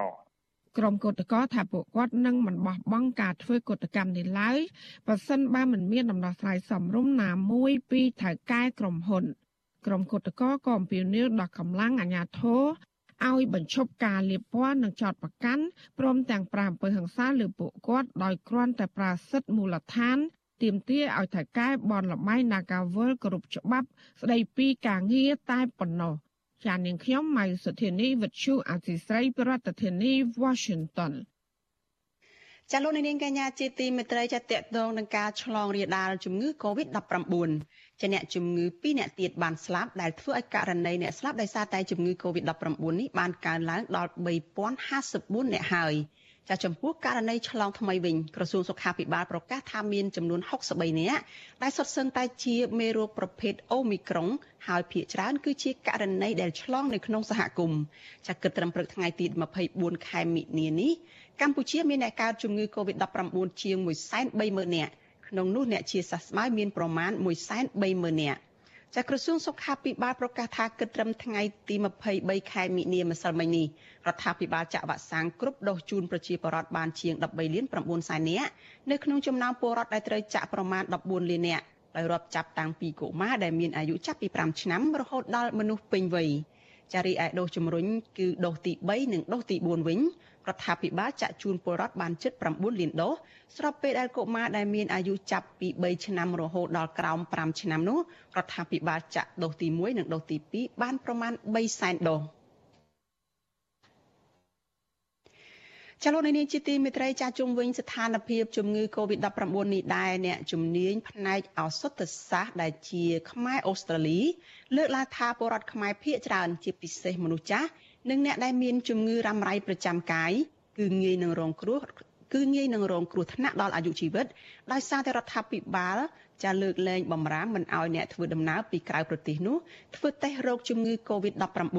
ក្រុមកោតក្រថាពួកគាត់នឹងមិនបោះបង់ការធ្វើកតកម្មនេះឡើយបើសិនបើមិនមានដំណោះស្រាយសមរម្យណាមួយពីថៅកែក្រុមហ៊ុនក្រុមកោតក្រក៏អំពាវនាវដល់កម្លាំងអាជ្ញាធរឲ្យបញ្ឈប់ការលាបពណ៌និងចោតប្រកាន់ព្រមទាំងប្រាអំពើហិង្សាលើពួកគាត់ដោយគ្រាន់តែប្រាសិទ្ធមូលដ្ឋានទាមទារឲ្យថៅកែបនលបៃ Nagawal គ្រប់ច្បាប់ ស្ដីពីការងារតែប៉ុណ្ណោះ ចាននាងខ្ញុំម៉ៃសុធានីវិទ្យុអសីស្រីប្រធានាធិបតី Washington ចាលោកនាងកញ្ញាជាទីមេត្រីចាតកតងនឹងការឆ្លងរាលដាលជំងឺ Covid-19 ចាអ្នកជំងឺ2អ្នកទៀតបានស្លាប់ដែលធ្វើឲ្យករណីអ្នកស្លាប់ដោយសារតែជំងឺ Covid-19 នេះបានកើនឡើងដល់3054អ្នកហើយ ចាចំពោះករណីឆ្លងថ្មីវិញក្រសួងសុខាភិបាលប្រកាសថាមានចំនួន63នាក់ដែលសុទ្ធសឹងតែជាមេរោគប្រភេទអូមីក្រុង ហើយភាគច្រើនគឺជាករណីដែលឆ្លងនៅក្នុងសហគមន៍ចាគិតត្រឹមព្រឹកថ្ងៃទី24ខែមិនិនានេះកម្ពុជាមានអ្នកកើតជំងឺ Covid-19 ជាង130,000នាក់ក្នុងនោះអ្នកជាសះស្បើយមានប្រមាណ130,000នាក់ ចាក្រសួងសុខាភិបាលប្រកាសថាគិតត្រឹមថ្ងៃទី23ខែមិនិនាម្សិលមិញនេះរដ្ឋាភិបាលចាក់វ៉ាក់សាំងគ្រប់ដូសជូនប្រជាពលរដ្ឋបានជាង13លាន9សែននាក់នៅក្នុងចំណោមពលរដ្ឋដែលត្រូវចាក់ប្រមាណ14លាននាក់ដោយរាប់ចាប់តាំងពីកុមារដែលមានអាយុចាប់ពី5ឆ្នាំរហូតដល់មនុស្សពេញវ័យចារីឯដូសជំរុញគឺដូសទី3និងដូសទី4វិញ រដ្ឋាភិបាលចាក់ជូនពលរដ្ឋបានជិត9លានដូសស្របពេលដែលកុមារដែលមានអាយុចាប់ពី3ឆ្នាំរហូតដល់ក្រោម5ឆ្នាំនោះរដ្ឋាភិបាលចាក់ដូសទី1និងដូសទី2បានប្រមាណ3សែនដូសចលនានេះជាទីមេត្រីចាជុំវិញស្ថានភាពជំងឺ Covid-19 នេះដែរអ្នកជំនាញផ្នែកឱសថសាស្ត្រដែលជាខ្មែរអូស្ត្រាលីលើកឡើងថាពលរដ្ឋខ្មែរភាគច្រើនជាពិសេសមនុស្សចាស់ និងអ្នកដែលមានជំងឺរ៉ាំរ៉ៃប្រចាំកាយគឺងាយនឹងរងគ្រោះគឺងាយនឹងរងគ្រោះថ្នាក់ដល់អាយុជីវិតដោយសារតែរដ្ឋាភិបាលចាលើកលែងបំរាមមិនឲ្យអ្នកធ្វើដំណើរពីក្រៅប្រទេសនោះធ្វើតេស្តរោគជំងឺ Covid-19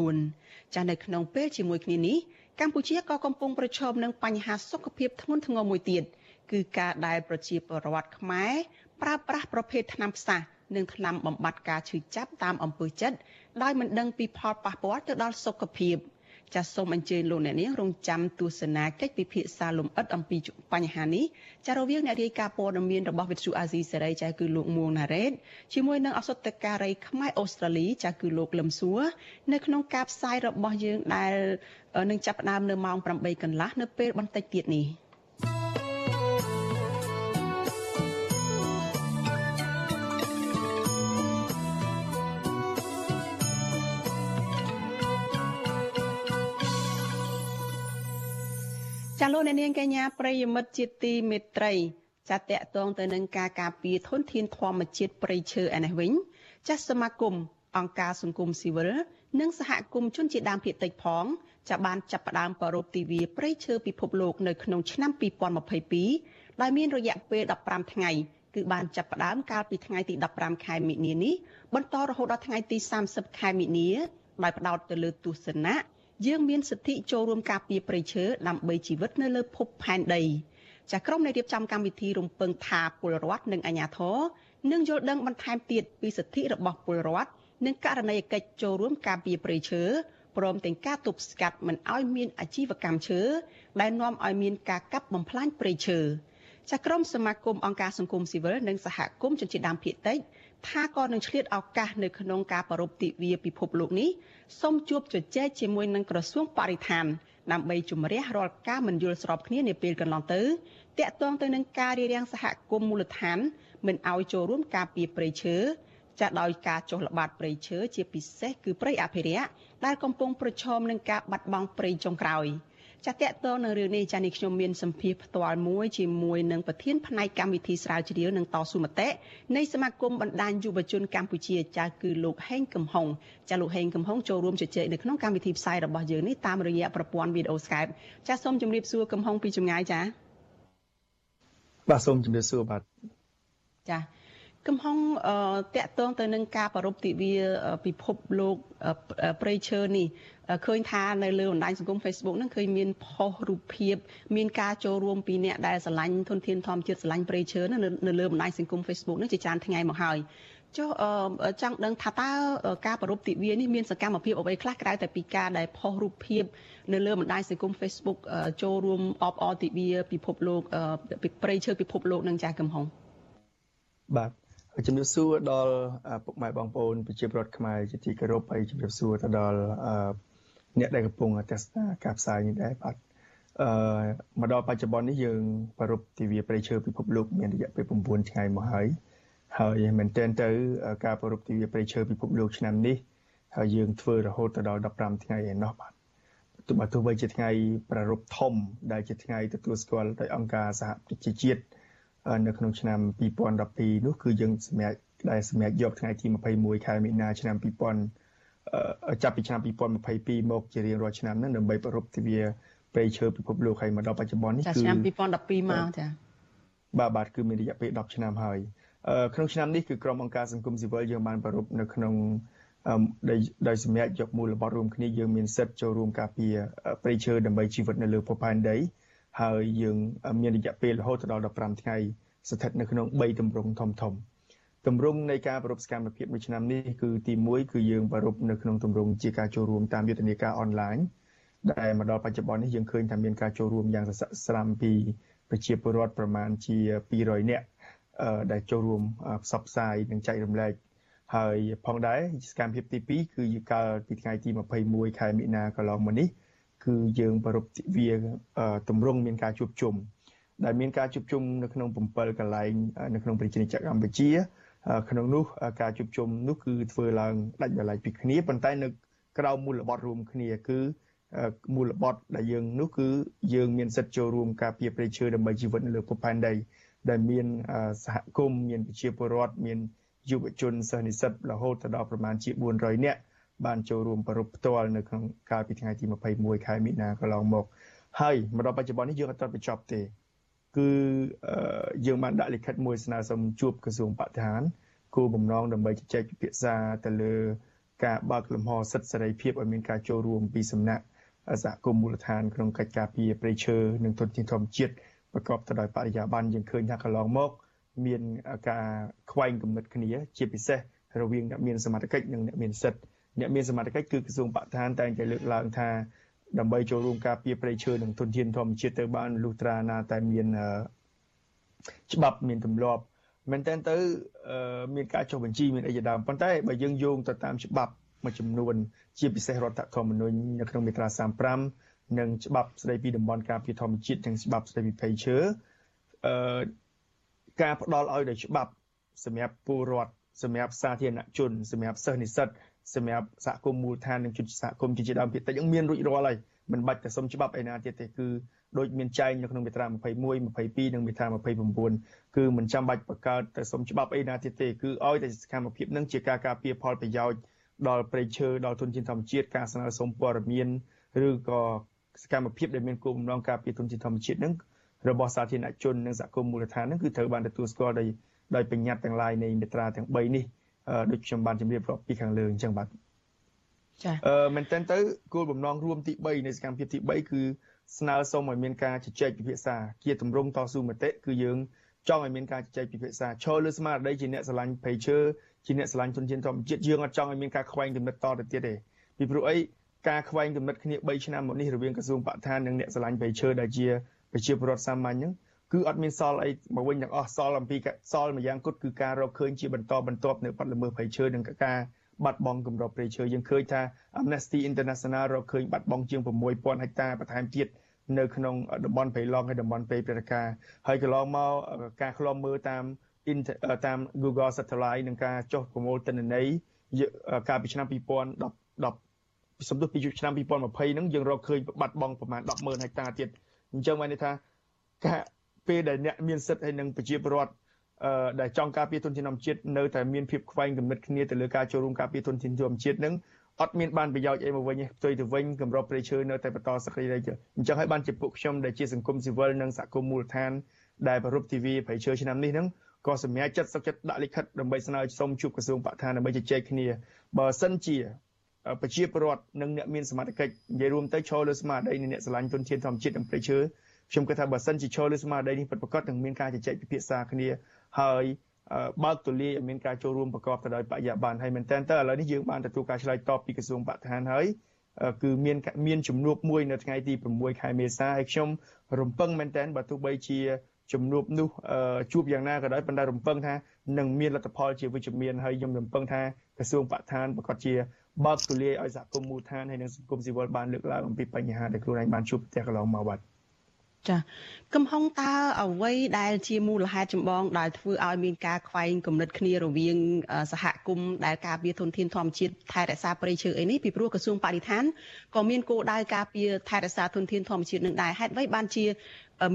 ចានៅក្នុងពេលជាមួយគ្នានេះកម្ពុជាក៏កំពុងប្រឈមនឹងបញ្ហាសុខភាពធ្ងន់ធ្ងរមួយទៀតគឺការដែលប្រជាពលរដ្ឋខ្មែរប្រើប្រាស់ប្រភេទថ្នាំផ្សះនិងថ្នាំបំបត្តិការឈឺចាប់តាមអំពើចិត្ត ដោយមិនដឹងពីផលប៉ះពាល់ទៅដល់សុខភាពចាសសូមអញ្ជើញលោកអ្នកនាងរងចាំទស្សនាកិច្ចពិភាក្សាលំអិតអំពីបញ្ហានេះចារវាងអ្នករាយការណ៍ព័ត៌មានរបស់វិទ្យុអាស៊ីសេរីចាគឺលោកមួងណារ៉េតជាមួយនឹងអសតការីខ្មែរអូស្ត្រាលីចាគឺលោកលឹមសួរនៅក្នុងការផ្សាយរបស់យើងដែលនឹងចាប់ផ្ដើមនៅម៉ោង8កន្លះនៅពេលបន្តិចទៀតនេះ។ ចាលោកអ្នកនាងកញ្ញាប្រិយមិត្តជាទីមេត្រីចាតកតងទៅនឹងការការពារធនធានធម្មជាតិព្រៃឈើឯនេះវិញចាសមាគមអង្គការសង្គមស៊ីវិលនិងសហគមន៍ជនជាតិដើមភាគតិចផងចាបានចាប់ផ្ដើមប្រពៃទិវាព្រៃឈើពិភពលោកនៅក្នុងឆ្នាំ2022ដោយមានរយៈពេល15ថ្ងៃគឺបានចាប់ផ្ដើមកាលពីថ្ងៃទី15ខែមិនិនានេះបន្តរហូតដល់ថ្ងៃទី30ខែមិនិនាដោយផ្ដោតទៅលើទស្សនៈ យើងមានសិទ្ធិចូលរួមការពារព្រៃឈើដើម្បីជីវិតនៅលើភពផែនដីចាក្រុមនៃរៀបចំកម្មវិធីរំពឹងថាពលរដ្ឋនិងអាជ្ញាធរនឹងយល់ដឹងបន្ថែមទៀតពីសិទ្ធិរបស់ពលរដ្ឋនិងករណីកិច្ចចូលរួមការពារព្រៃឈើព្រមទាំងការទប់ស្កាត់មិនឲ្យមានអាជីវកម្មឈើដែលនាំឲ្យមានការកាប់បំផ្លាញព្រៃឈើចាក្រុមសមាគមអង្គការសង្គមស៊ីវិលនិងសហគមន៍ជនជាតិដើមភាគតិចថាក៏នឹងឆ្លៀតឱកាសនៅក្នុងការប្រពៃទិវាពិភពលោកនេះ សូមជួបជជែកជាមួយនឹងក្រសួងបរិស្ថានដើម្បីជំរះរាល់ការមិនយល់ស្របគ្នានាពេលកន្លងទៅតាក់ទងទៅនឹងការរារាំងសហគមន៍មូលដ្ឋានមិនឲ្យចូលរួមការពារព្រៃឈើចាស់ដោយការចុះល្បាតព្រៃឈើជាពិសេសគឺព្រៃអភិរក្សដែលកំពុងប្រឈមនឹងការបាត់បង់ព្រៃចុងក្រោយ ចាតកតនៅរឿងនេះចានេះខ្ញុំមានសម្ភារផ្ទាល់មួយជាមួយនឹងប្រធានផ្នែកកម្មវិធីស្រាវជ្រាវនិងតស៊ូមតិនៃសមាគមបណ្ដាញយុវជនកម្ពុជាចាគឺលោកហេងកំហុងចាលោកហេងកំហុងចូលរួមជជែកនៅក្នុងកម្មវិធីផ្សាយរបស់យើងនេះតាមរយៈប្រព័ន្ធវីដេអូ Skype ចាសូមជម្រាបសួរកំហុងពីចម្ងាយចាបាទសូមជម្រាបសួរបាទចា កំហុងតកតងទៅនឹងការប្រពៃទិវាពិភពលោកប្រៃឈើនេះឃើញថានៅលើបណ្ដាញសង្គម Facebook ហ្នឹងឃើញមានផុសរូបភាពមានការចូលរួមពីអ្នកដែលស្រឡាញ់ធនធានធម្មជាតិស្រឡាញ់ប្រៃឈើនៅលើបណ្ដាញសង្គម Facebook ហ្នឹងជាច្រើនថ្ងៃមកហើយចុះចង់ដឹងថាតើការប្រពៃទិវានេះមានសកម្មភាពអ្វីខ្លះក្រៅតែពីការដែលផុសរូបភាពនៅលើបណ្ដាញសង្គម Facebook ចូលរួមអបអរទិវាពិភពលោកប្រៃឈើពិភពលោកនឹងចាស់កំហុងបាទ ជំរាបសួរដល់ពុកម៉ែបងប្អូនប្រជាពលរដ្ឋខ្មែរជាទីគោរពហើយជំរាបសួរទៅដល់អ្នកដែលកំពុងទស្សនាការផ្សាយនេះដែរបាទអឺមកដល់បច្ចុប្បន្ននេះយើងប្រពៃទិវាប្រៃឈើពិភពលោកមានរយៈពេល9ថ្ងៃមកហើយហើយមែនទែនទៅ ការប្រពៃទិវាប្រៃឈើពិភពលោកឆ្នាំនេះហើយយើងធ្វើរហូតទៅដល់15ថ្ងៃឯណោះបាទទោះបើទោះបីជាថ្ងៃប្រារព្ធធំដែលជាថ្ងៃទទួលស្គាល់ដោយអង្គការសហប្រជាជាតិ នៅក្នុងឆ្នាំ2012នោះគឺយើងសម្រាប់ដែលសម្រាប់យកថ្ងៃទី21ខែមីនាឆ្នាំ2000ចាប់ពីឆ្នាំ2022មកជារៀងរាល់ឆ្នាំហ្នឹងដើម្បីប្រពៃទិវាព្រៃឈើពិភពលោកហើយមកដល់បច្ចុប្បន្ននេះគឺឆ្នាំ2012មកចាបាទបាទគឺមានរយៈពេល10ឆ្នាំហើយក្នុងឆ្នាំនេះគឺក្រុមអង្គការសង្គមស៊ីវិលយើងបានប្រពៃនៅក្នុងដោយសម្រាប់យកមូលបត់រួមគ្នាយើងមានសិទ្ធិចូលរួមការពារព្រៃឈើដើម្បីជីវិតនៅលើភពផែនដី ហើយយើងមានរយៈពេលរហូតដល់15ថ្ងៃស្ថិតនៅក្នុង3ទម្រង់ធំធំទម្រង់នៃការប្រពៃសកម្មភាពមួយឆ្នាំនេះគឺទី1គឺយើងប្រពៃនៅក្នុងទម្រង់ជាការចូលរួមតាមយុទ្ធនាការអនឡាញដែលមកដល់បច្ចុប្បន្ននេះយើងឃើញថាមានការចូលរួមយ៉ាងសស្រាក់ស្រាំពីប្រជាពលរដ្ឋប្រមាណជា200នាក់ដែលចូលរួមផ្សព្វផ្សាយនិងចែករំលែកហើយផងដែរសកម្មភាពទី2គឺកាលពីថ្ងៃទី21ខែមិនិនាកន្លងមកនេះ គឺយើងប្រពៃវាតម្រង់មានការជួបជុំដែលមានការជួបជុំនៅក្នុង7កន្លែងនៅក្នុងប្រជាជាតិកម្ពុជា ក្នុងនោះការជួបជុំនោះគឺធ្វើឡើងដាច់ដោយឡែកពីគ្នាប៉ុន្តែនៅក្រៅមូលបត់រួមគ្នាគឺមូលបត់ដែលយើងនោះគឺយើងមានសិទ្ធិចូលរួមការពារព្រៃឈើដើម្បីជីវិតនៅលើភពផែនដីដែលមានសហគមន៍មានប្រជាពលរដ្ឋមានយុវជនសិស្សនិស្សិតរហូតដល់ប្រមាណជា400នាក់ បានចូលរួមប្រពៃផ្ទាល់នៅក្នុងកាលពីថ្ងៃទី21ខែមិនិនាកន្លងមកហើយមកដល់បច្ចុប្បន្ននេះយើងអត់ទាន់បញ្ចប់ទេគឺយើងបានដាក់លិខិតមួយស្នើសុំជួបក្រសួងបរិស្ថានគោលបំណងដើម្បីជជែកពិភាក្សាទៅលើការបើកលំហសិទ្ធិសេរីភាពឲ្យមានការចូលរួមពីសំណាក់សហគមន៍មូលដ្ឋានក្នុងកិច្ចការពារព្រៃឈើនិងធនធានធម្មជាតិប្រកបទៅដោយបរិយាបន្នយើងឃើញថាកន្លងមក មានការខ្វែងគំនិតគ្នា ជាពិសេសរវាងអ្នកមានសមត្ថកិច្ចនិងអ្នកមានសិទ្ធិ អ្នកមានសមត្ថកិច្ចគឺក្រសួងបរិស្ថានតែងតែលើកឡើងថាដើម្បីចូលរួមការពារព្រៃឈើនិងធនធានធម្មជាតិទៅបានលុះត្រាណាតែមានច្បាប់មានទម្លាប់មែនតើទៅមានការចុះបញ្ជីមានអីជាដើមប៉ុន្តែបើយើងយោងទៅតាមច្បាប់មួយចំនួន ជាពិសេសរដ្ឋធម្មនុញ្ញនៅក្នុងមាត្រា35និងច្បាប់ស្តីពីតំបន់ការពារធម្មជាតិនិងច្បាប់ស្តីពីព្រៃឈើអឺការផ្ដល់ឲ្យដោយច្បាប់សម្រាប់ពលរដ្ឋសម្រាប់សាធារណជនសម្រាប់សិស្សនិស្សិត សម្រាប់សហគមន៍មូលដ្ឋាននិងជនសហគមន៍ជាដើមភាគតិចនឹងមានរួចរាល់ហើយមិនបាច់តែសុំច្បាប់ឯណាទៀតទេគឺដូចមានចែងនៅក្នុងមាត្រា21 22និងមាត្រា29គឺមិនចាំបាច់បង្កើតតែសុំច្បាប់អីណាទៀតទេគឺឲ្យតែសកម្មភាពនឹងជាការការពារផលប្រយោជន៍ដល់ប្រៃឈើដល់ទុនធានធម្មជាតិការស្នើសុំព័ត៌មានឬក៏សកម្មភាពដែលមានគោលបំណងការពារទុនធានធម្មជាតិនឹងរបស់សាធារណជននិងសហគមន៍មូលដ្ឋាននឹងគឺត្រូវបានទទួលស្គាល់ដោយដោយបញ្ញត្តិទាំងឡាយនៃមាត្រាទាំង3នេះ ដូចខ្ញុំបានជម្រាបរាប់ពីខាងលើអញ្ចឹងបាទចាអឺមែនតើទៅគោលបំណងរួមទី3នៃសកម្មភាពទី3គឺស្នើសុំឲ្យមានការជជែកពិភាក្សាជាទម្រង់តស៊ូមតិគឺយើងចង់ឲ្យមានការជជែកពិភាក្សាឈរលើស្មារតីជាអ្នកស្រឡាញ់ភ័យឈើជាអ្នកស្រឡាញ់ជនជាតិធម្មជាតិយើងអត់ចង់ឲ្យមានការខ្វែងគំនិតតទៅទៀតទេពីព្រោះអីការខ្វែងគំនិតគ្នា3ឆ្នាំមកនេះរវាងក្រសួងបរិស្ថាននិងអ្នកស្រឡាញ់ភ័យឈើដែលជាប្រជាពលរដ្ឋសាមញ្ញហ្នឹង គឺអត់មានសល់អីមកវិញទាំងអស់សល់អំពីសល់មួយយ៉ាងគត់គឺការរកឃើញជាបន្តបន្ទាប់នៅបាត់ល្មើសព្រៃឈើនិងការបាត់បង់គម្របព្រៃឈើយើងឃើញថា Amnesty International រកឃើញបាត់បង់ជាង6000ហិកតាបន្ថែមទៀតនៅក្នុងតំបន់ព្រៃឡង់ហើយតំបន់ព្រៃព្រឹត្តិការហើយកន្លងមកការឃ្លាំមើលតាមតាម Google Satellite និងការចុះប្រមូលទិន្នន័យកាលពីឆ្នាំ2017សំដៅពីឆ្នាំ2020ហ្នឹងយើងរកឃើញបាត់បង់ប្រមាណ100,000ហិកតាទៀតអញ្ចឹងបានន័យថាការ ពេលដែលអ្នកមានសិទ្ធិហើយនឹងប្រជាពលរដ្ឋអឺដែលចង់ការពារទុនធានធម្មជាតិនៅតែមានភាពខ្វែងគំនិតគ្នាទៅលើការចូលរួមការពារទុនធានធម្មជាតិនឹងអត់មានបានប្រយោជន៍អីមកវិញទេផ្ទុយទៅវិញកម្របព្រៃឈើនៅតែបន្តសក្តិរីអញ្ចឹងហើយបានជាពួកខ្ញុំដែលជាសង្គមស៊ីវិលនិងសហគមន៍មូលដ្ឋានដែលប្រពៃ TV ព្រៃឈើឆ្នាំនេះហ្នឹងក៏សម្រាប់ចិត្តសុខចិត្តដាក់លិខិតដើម្បីស្នើសុំជួបក្រសួងបរិស្ថានដើម្បីជជែកគ្នាបើសិនជាប្រជាពលរដ្ឋនិងអ្នកមានសមត្ថកិច្ចនិយាយរួមទៅឈរលើស្មារតីនៃអ្នកស្រឡាញ់ទុនធានធម្មជាតិនិងព្រៃឈើ ខ្ញុំគិតថាបើសិនជាឈរលើស្មារតីនេះពិតប្រាកដនឹងមានការជជែកពិភាក្សាគ្នាហើយបើកទូលាយឲ្យមានការចូលរួមប្រកបទៅដោយបរិយាបន្នហើយមែនតើឥឡូវនេះយើងបានទទួលការឆ្លើយតបពីក្រសួងបរិស្ថានហើយគឺមានមានជំនួបមួយនៅថ្ងៃទី6ខែមេសាហើយខ្ញុំរំពឹងមែនតើបើទោះបីជាជំនួបនោះជួបយ៉ាងណាក៏ដោយប៉ុន្តែរំពឹងថានឹងមានលទ្ធផលជាវិជ្ជមានហើយខ្ញុំរំពឹងថាក្រសួងបរិស្ថានប្រកាសជាបើកទូលាយឲ្យសហគមន៍មូលដ្ឋានហើយនិងសង្គមស៊ីវិលបានលើកឡើងអំពីបញ្ហាដែលខ្លួនឯងបានជួបប្រទះកន្លងមកបាទ ចាកំហុងតើអ្វីដែលជាមូលហេតុចម្បងដែលធ្វើឲ្យមានការខ្វែងគំនិតគ្នារវាងសហគមន៍ដែលការពារធនធានធម្មជាតិថែរក្សាព្រៃឈើអីនេះពីព្រោះក្រសួងបរិស្ថានក៏មានគោលដៅការពារថែរក្សាធនធានធម្មជាតិនឹងដែរហេតុអ្វីបានជា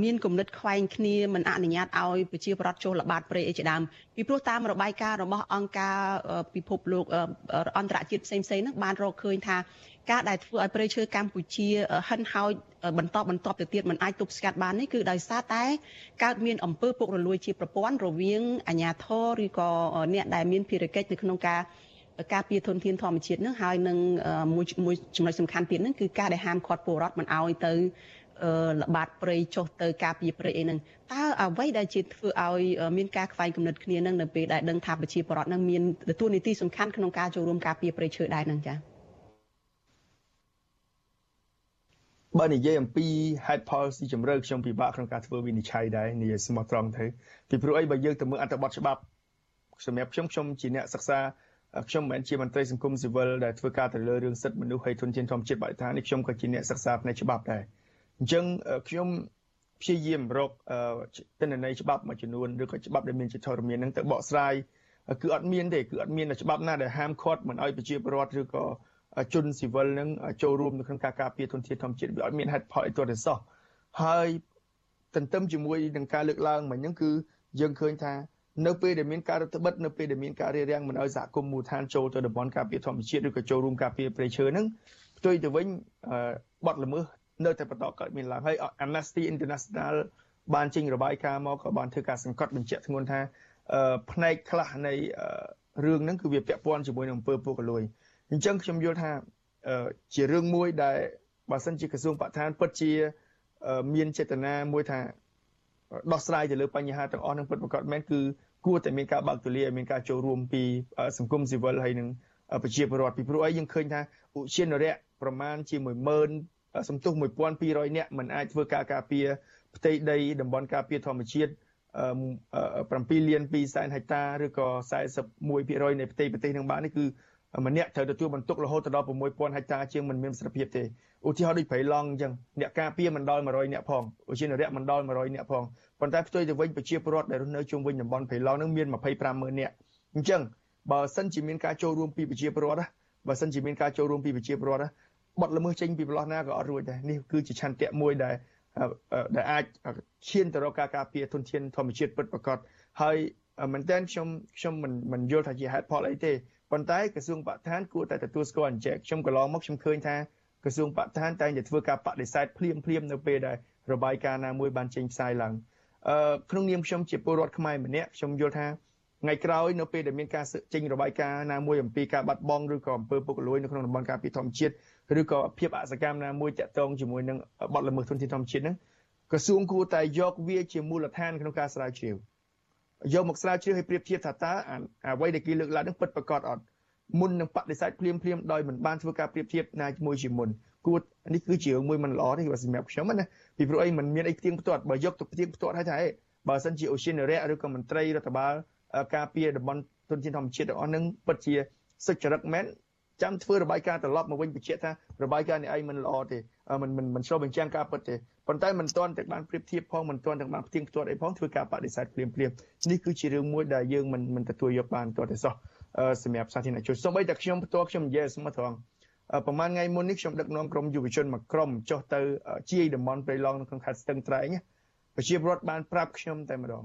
មានគំនិតខ្វែងគ្នាមិនអនុញ្ញាតឲ្យប្រជាប្រដ្ឋចូលល្បាតព្រៃអីជាដើមពីព្រោះតាមរបាយការណ៍របស់អង្គការពិភពលោកអន្តរជាតិផ្សេងៗហ្នឹងបានរកឃើញថា ការដែលធ្វើឲ្យព្រៃឈើកម្ពុជាហិនហោចបន្តបន្តទៅទៀតមិនអាចទប់ស្កាត់បាននេះគឺដោយសារតែកើតមានអំពើពុករលួយជាប្រព័ន្ធរវាងអាជ្ញាធរឬក៏អ្នកដែលមានភារកិច្ចនៅក្នុងការការពារធនធានធម្មជាតិនឹងហើយនឹងមួយមួយចំណុចសំខាន់ទៀតហ្នឹងគឺការដែលហាមឃាត់ពលរដ្ឋមិនឲ្យទៅល្បាតព្រៃចុះទៅការពារព្រៃអីហ្នឹងតើអ្វីដែលជាធ្វើឲ្យមានការខ្វែងគំនិតគ្នានឹងនៅពេលដែលដឹងថាប្រជាពលរដ្ឋនឹងមានទទួលនីតិសំខាន់ក្នុងការចូលរួមការពារព្រៃឈើដែរហ្នឹងចា៎ បើនិយាយអំពីហេតុផលស៊ីជម្រៅខ្ញុំពិបាកក្នុងការធ្វើវិនិច្ឆ័យដែរនិយាយស្មោះត្រង់ទៅពីព្រោះអីបើយើងទៅមើលអត្ថបទច្បាប់សម្រាប់ខ្ញុំខ្ញុំជាអ្នកសិក្សាខ្ញុំមិនមែនជាមន្ត្រីសង្គមស៊ីវិលដែលធ្វើការទៅលើរឿងសិទ្ធិមនុស្សហើយទុនធានធម្មជាតិបរិស្ថាននេះខ្ញុំក៏ជាអ្នកសិក្សាផ្នែកច្បាប់ដែរអញ្ចឹងខ្ញុំព្យាយាមរកទិន្នន័យច្បាប់មួយចំនួនឬក៏ច្បាប់ដែលមានជាធរមានហ្នឹងទៅបកស្រាយគឺអត់មានទេគឺអត់មានច្បាប់ណាដែលហាមឃាត់មិនឲ្យប្រជាពលរដ្ឋឬក៏ ជនស៊ីវិលនឹងចូលរួមនៅក្នុងការការពារធនធានធម្មជាតិវាអត់មានហេតុផលអីទាល់តែសោះហើយទន្ទឹមជាមួយនឹងការលើកឡើងមិញហ្នឹងគឺយើងឃើញថានៅពេលដែលមានការរដ្ឋបិទនៅពេលដែលមានការរារាំងមិនឲ្យសហគមន៍មូលដ្ឋានចូលទៅតំបន់ការពារធម្មជាតិឬក៏ចូលរួមការពារព្រៃឈើហ្នឹងផ្ទុយទៅវិញបទល្មើសនៅតែបន្តកើតមានឡើងហើយ Amnesty International បានចេញរបាយការណ៍មកក៏បានធ្វើការសង្កត់បញ្ជាក់ធ្ងន់ថាផ្នែកខ្លះនៃរឿងហ្នឹងគឺវាពាក់ព័ន្ធជាមួយនឹងអំពើពុករលួយ អញ្ចឹងខ្ញុំយល់ថាជារឿងមួយដែលបើសិនជាក្រសួងបរិស្ថានពិតជាមានចេតនាមួយថាដោះស្រាយទៅលើបញ្ហាទាំងអស់នឹងពិតប្រាកដមែនគឺគួរតែមានការបើកទូលាយឲ្យមានការចូលរួមពីសង្គមស៊ីវិលហើយនឹងប្រជាពលរដ្ឋពីព្រោះអីយើងឃើញថាឧឈានរៈប្រមាណជា10000សំទុះ1200នាក់មិនអាចធ្វើការការពារផ្ទៃដីតំបន់ការពារធម្មជាតិ7លាន2សែនហិកតាឬក៏41%នៃផ្ទៃប្រទេសនឹងបាននេះគឺ ម្នាក់ត្រូវទទួលបន្ទុករហូតដល់6000ហិកតាជាងមិនមានប្រសិទ្ធភាពទេឧទាហរណ៍ដូចព្រៃឡង់អញ្ចឹងអ្នកការពារមិនដល់100អ្នកផងឧជានរៈមិនដល់100អ្នកផងប៉ុន្តែផ្ទុយទៅវិញប្រជាពលរដ្ឋដែលរស់នៅជុំវិញតំបន់ព្រៃឡង់នឹងមាន250,000អ្នកអញ្ចឹងបើសិនជាមានការចូលរួមពីប្រជាពលរដ្ឋបើសិនជាមានការចូលរួមពីប្រជាពលរដ្ឋបត់ល្មើសចេញពីប្រឡោះណាក៏អត់រួចដែរនេះគឺជាឆន្ទៈមួយដែលដែលអាចឈានទៅរកការការពារធនធានធម្មជាតិពិតប្រាកដហើយមែនតើខ្ញុំខ្ញុំមិនមិនយល់ថាជាហេតុផលអីទេ ប៉ុន្តែក្រសួងបរិស្ថានគួរតែទទួលស្គាល់អញ្ចឹងខ្ញុំកន្លងមកខ្ញុំឃើញថាក្រសួងបរិស្ថានតែងតែធ្វើការបដិសេធភ្លាមភ្លាមនៅពេលដែលរបាយការណ៍ណាមួយបានចេញផ្សាយឡើងអឺក្នុងនាមខ្ញុំជាពលរដ្ឋខ្មែរម្នាក់ខ្ញុំយល់ថាថ្ងៃក្រោយនៅពេលដែលមានការចេញរបាយការណ៍ណាមួយអំពីការបាត់បង់ឬក៏អំពើពុករលួយនៅក្នុងតំបន់ការពារធម្មជាតិឬក៏ភាពអសកម្មណាមួយតាក់ទងជាមួយនឹងបទល្មើសធនធានធម្មជាតិហ្នឹងក្រសួងគួរតែយកវាជាមូលដ្ឋានក្នុងការស្រាវជ្រាវ យកមកស្រាវជ្រាវឲ្យប្រៀបធៀបថាតើអ្វីដែលគេលើកឡើងនឹងពិតប្រាកដអត់មុននឹងបដិសេធភ្លាមភ្លាមដោយមិនបានធ្វើការប្រៀបធៀបណាជាមួយជាមុនគួរនេះគឺជារឿងមួយមិនល្អទេសម្រាប់ខ្ញុំណាពីព្រោះអីមិនមានអីផ្ទៀងផ្ទាត់បើយកទៅផ្ទៀងផ្ទាត់ហើយថាអេបើសិនជាអូសៀនរៈឬក៏មន្ត្រីរដ្ឋបាលការពារតំបន់ទុនធានធម្មជាតិទាំងអស់នឹងពិតជាសុចរិតមែន ចាំធ្វើរបាយការណ៍ត្រឡប់មកវិញបញ្ជាក់ថារបាយការណ៍នេះឯងមិនល្អទេមិនមិនមិនឆ្លុះបញ្ចាំងការពិតទេប៉ុន្តែមិនទាន់តែបានប្រៀបធៀបផងមិនទាន់ទាំងបានផ្ទៀងផ្ទាត់អីផងធ្វើការបដិសេធភ្លាមភ្លាមនេះគឺជារឿងមួយដែលយើងមិនមិនទទួលយកបានទាល់តែសោះសម្រាប់សាធារណជនសូម្បីតែខ្ញុំផ្ទាល់ខ្ញុំនិយាយស្មោះត្រង់ប្រហែលថ្ងៃមុននេះខ្ញុំដឹកនាំក្រុមយុវជនមួយក្រុមចុះទៅជាយតំបន់ព្រៃឡង់នៅក្នុងខេត្តស្ទឹងត្រែងប្រជាពលរដ្ឋបានប្រាប់ខ្ញុំតែម្ដង